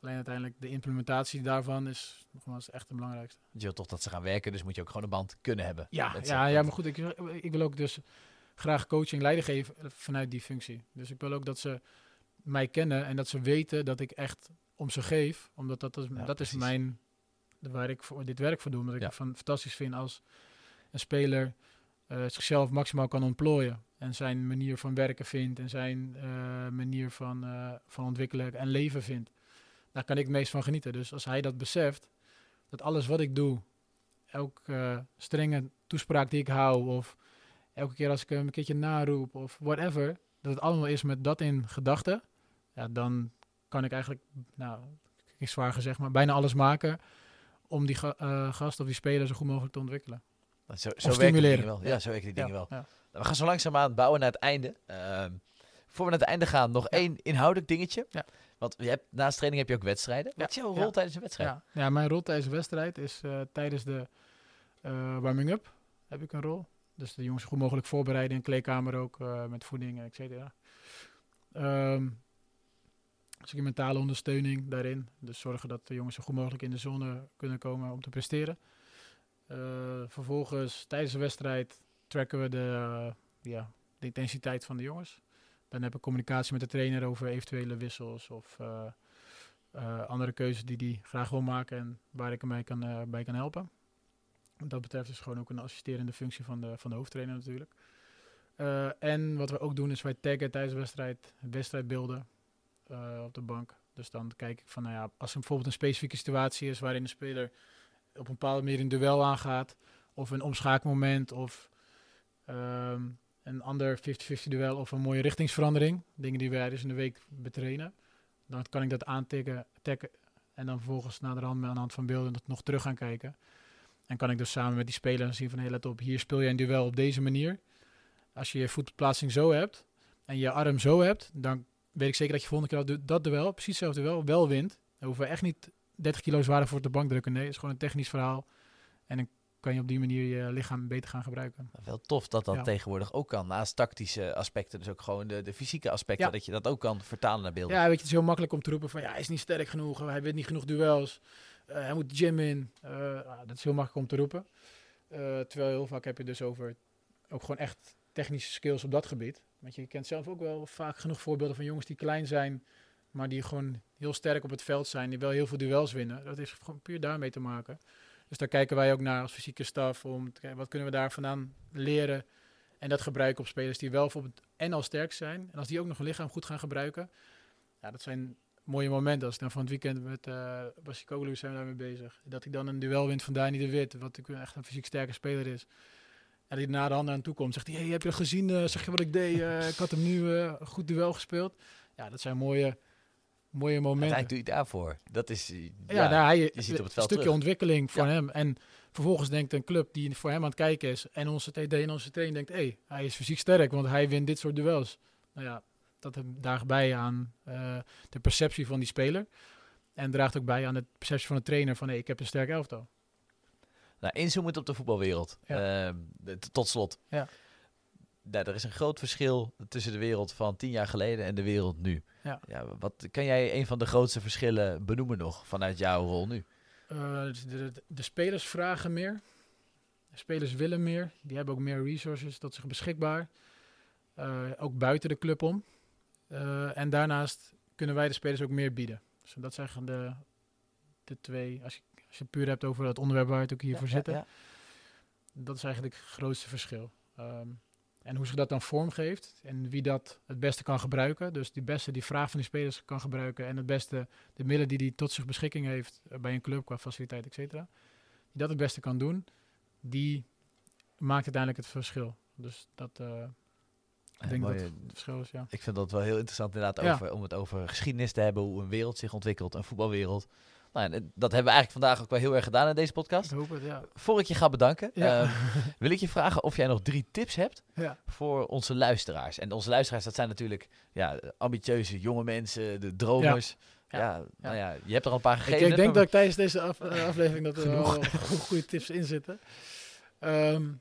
Alleen uiteindelijk de implementatie daarvan is nogmaals echt het belangrijkste. Je wilt toch dat ze gaan werken, dus moet je ook gewoon een band kunnen hebben. Ja, ja, ja maar goed, ik, ik wil ook dus graag coaching leiden geven vanuit die functie. Dus ik wil ook dat ze mij kennen en dat ze weten dat ik echt om ze geef. Omdat dat, is, dat is mijn, waar ik voor dit werk voor doe. Omdat ik het van, fantastisch vind als een speler uh, zichzelf maximaal kan ontplooien. En zijn manier van werken vindt en zijn uh, manier van, uh, van ontwikkelen en leven vindt daar kan ik het meest van genieten. Dus als hij dat beseft, dat alles wat ik doe, elke uh, strenge toespraak die ik hou, of elke keer als ik hem een keertje naroep, of whatever, dat het allemaal is met dat in gedachten, ja, dan kan ik eigenlijk, nou, ik zwaar gezegd, maar bijna alles maken om die uh, gast of die speler zo goed mogelijk te ontwikkelen. Zo, zo stimuleren. Wel. Ja, zo werken die dingen wel. Ja. We gaan zo langzaamaan bouwen naar het einde. Uh, voor we naar het einde gaan, nog één inhoudelijk dingetje. Ja. Want je hebt, naast training heb je ook wedstrijden. Wat is jouw rol tijdens een wedstrijd? Ja. ja, mijn rol tijdens een wedstrijd is uh, tijdens de uh, warming-up. heb ik een rol. Dus de jongens goed mogelijk voorbereiden in kleedkamer ook met voeding, et cetera. Um, dus mentale ondersteuning daarin. Dus zorgen dat de jongens zo goed mogelijk in de zone kunnen komen om te presteren. vervolgens tijdens de wedstrijd tracken we de, ja, de intensiteit van de jongens. Dan heb ik communicatie met de trainer over eventuele wissels of uh, uh, andere keuzes die hij graag wil maken en waar ik hem mee kan, uh, bij kan helpen. Wat dat betreft is gewoon ook een assisterende functie van de, van de hoofdtrainer natuurlijk. en wat we ook doen is wij taggen tijdens de wedstrijd wedstrijdbeelden op de bank. Dus dan kijk ik van, nou ja, als er bijvoorbeeld een specifieke situatie is waarin de speler op een bepaalde manier een duel aangaat, of een omschakelmoment, of um, een ander 50-50 duel of een mooie richtingsverandering. Dingen die wij dus in de week betrainen. Dan kan ik dat aantikken taggen, en dan vervolgens naar de hand aan de hand van beelden dat nog terug gaan kijken. En kan ik dus samen met die speler zien van, hey, let op, hier speel je een duel op deze manier. Als je je voetplaatsing zo hebt en je arm zo hebt, dan weet ik zeker dat je volgende keer dat duel, precies hetzelfde duel, wel wint. Daar hoeven we echt niet 30 kilo zwaarder voor de bank drukken. Nee, het is gewoon een technisch verhaal. En een kan je op die manier je lichaam beter gaan gebruiken. Wel tof dat dat tegenwoordig ook kan. Naast tactische aspecten, dus ook gewoon de, de fysieke aspecten, dat je dat ook kan vertalen naar beelden. Ja, weet je, het is heel makkelijk om te roepen van ja, hij is niet sterk genoeg, hij weet niet genoeg duels, uh, hij moet gym in. Uh, dat is heel makkelijk om te roepen. Uh, terwijl heel vaak heb je dus over ook gewoon echt technische skills op dat gebied. Want je kent zelf ook wel vaak genoeg voorbeelden van jongens die klein zijn, maar die gewoon heel sterk op het veld zijn, die wel heel veel duels winnen. Dat heeft gewoon puur daarmee te maken. Dus daar kijken wij ook naar als fysieke staf. Om te kijken, wat kunnen we daar vandaan leren. En dat gebruiken op spelers die wel en al sterk zijn. En als die ook nog een lichaam goed gaan gebruiken. Ja, dat zijn mooie momenten. Als ik dan van het weekend met uh, Basikoglu zijn we daarmee bezig. Dat hij dan een duel wint van Dani de Wit. Wat ik echt een fysiek sterke speler is. En die na de hand aan toe komt. Zegt hij, hey, heb je gezien? Uh, zeg je wat ik deed? Uh, ik had hem nu een goed duel gespeeld. Ja, dat zijn mooie mooie momenten. Hij doe je daarvoor. Dat is, ja, ja nou, hij, je ziet op het veld Een stukje ontwikkeling voor hem. En vervolgens denkt een club die voor hem aan het kijken is en onze TD en onze trainer denkt, hé, hey, hij is fysiek sterk, want hij wint dit soort duels. Nou ja, dat draagt bij aan uh, de perceptie van die speler. En draagt ook bij aan de perceptie van de trainer van, hé, hey, ik heb een sterk elftal. Nou, inzoomend op de voetbalwereld. Ja. Uh, tot slot. Ja nou, er is een groot verschil tussen de wereld van tien jaar geleden en de wereld nu. Ja. Ja, wat kan jij een van de grootste verschillen benoemen nog vanuit jouw rol nu? Uh, de, de, spelers vragen meer. De spelers willen meer. Die hebben ook meer resources tot zich beschikbaar. Uh, ook buiten de club om. Uh, en daarnaast kunnen wij de spelers ook meer bieden. Dus dat zijn de, de twee. Als je, als je puur hebt over het onderwerp waar we het ook hiervoor ja, zitten. Ja, dat is eigenlijk het grootste verschil. Um, en hoe zich dat dan vormgeeft en wie dat het beste kan gebruiken. Dus die beste die vraag van die spelers kan gebruiken en het beste de middelen die hij tot zich beschikking heeft eh, bij een club qua faciliteit, et cetera. Die dat het beste kan doen, die maakt uiteindelijk het verschil. Dus dat, uh, ik denk dat het verschil is, ja. Ik vind dat wel heel interessant inderdaad over, om het over geschiedenis te hebben, hoe een wereld zich ontwikkelt, een voetbalwereld. Nou, dat hebben we eigenlijk vandaag ook wel heel erg gedaan in deze podcast. Ik hoop het, ja. Voor ik je ga bedanken, ehm, wil ik je vragen of jij nog drie tips hebt ja. voor onze luisteraars. En onze luisteraars, dat zijn natuurlijk ja, ambitieuze jonge mensen, de dromers. Ja. Nou ja, je hebt er al een paar gegeven. Ik, ik denk dat ik tijdens deze eh, aflevering dat er wel goede tips in zitten. Ehm,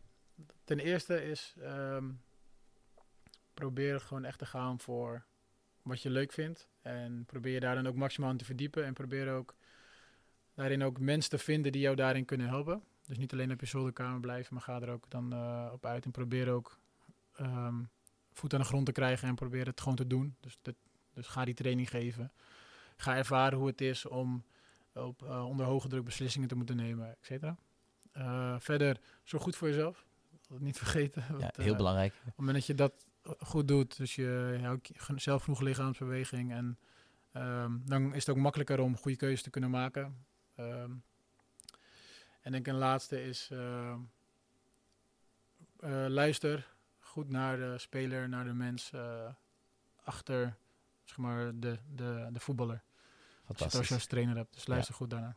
ten eerste is um, probeer gewoon echt te gaan voor wat je leuk vindt. En probeer je daar dan ook maximaal te verdiepen. En probeer ook daarin ook mensen te vinden die jou daarin kunnen helpen. Dus niet alleen op je zolderkamer blijven, maar ga er ook dan uh, op uit en probeer ook um, voet aan de grond te krijgen en probeer het gewoon te doen. Dus, dus ga die training geven. Ga ervaren hoe het is om op, uh, onder hoge druk beslissingen te moeten nemen, et cetera. Uh, verder, zorg goed voor jezelf. Dat niet vergeten. Ja, heel belangrijk. Op het moment dat je dat goed doet, dus je houdt zelf genoeg lichaamsbeweging en um, dan is het ook makkelijker om goede keuzes te kunnen maken. Um, en denk een laatste is uh, uh, luister goed naar de speler, naar de mens uh, achter zeg maar, de, de, de voetballer. Fantastisch. Als je als trainer hebt, dus luister goed daarnaar.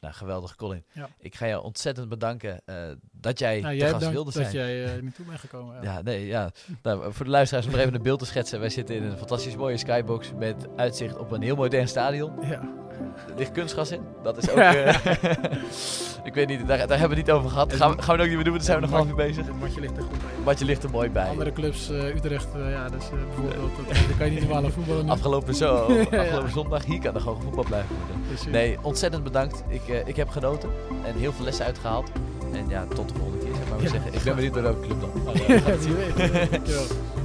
Nou, geweldig, Colin. Ja. Ik ga je ontzettend bedanken uh, dat jij nou, te gast wilde zijn. dat jij uh, me toe bent gekomen. Ja, ja nee, ja. nou, voor de luisteraars om er even een beeld te schetsen. Wij zitten in een fantastisch mooie skybox met uitzicht op een heel modern stadion. Ja. Ligt kunstgas in. Dat is ook... Uh, ik weet niet, daar, daar, hebben we het niet over gehad. Gaan we, gaan we ook niet meer doen, daar zijn we nog half uur bezig. Matje ligt er goed bij. Matje ligt er mooi bij. Andere clubs, uh, Utrecht, uh, ja, dus bijvoorbeeld, daar kan je niet normaal voetballen. Afgelopen, zo, afgelopen zondag, hier kan er gewoon voetbal blijven worden. Nee, ontzettend bedankt. Ik, ik heb genoten en heel veel lessen uitgehaald. En ja, tot de volgende keer, zeg maar. Ja, zeggen. Ik ben benieuwd naar welke club dan. Maar, ja.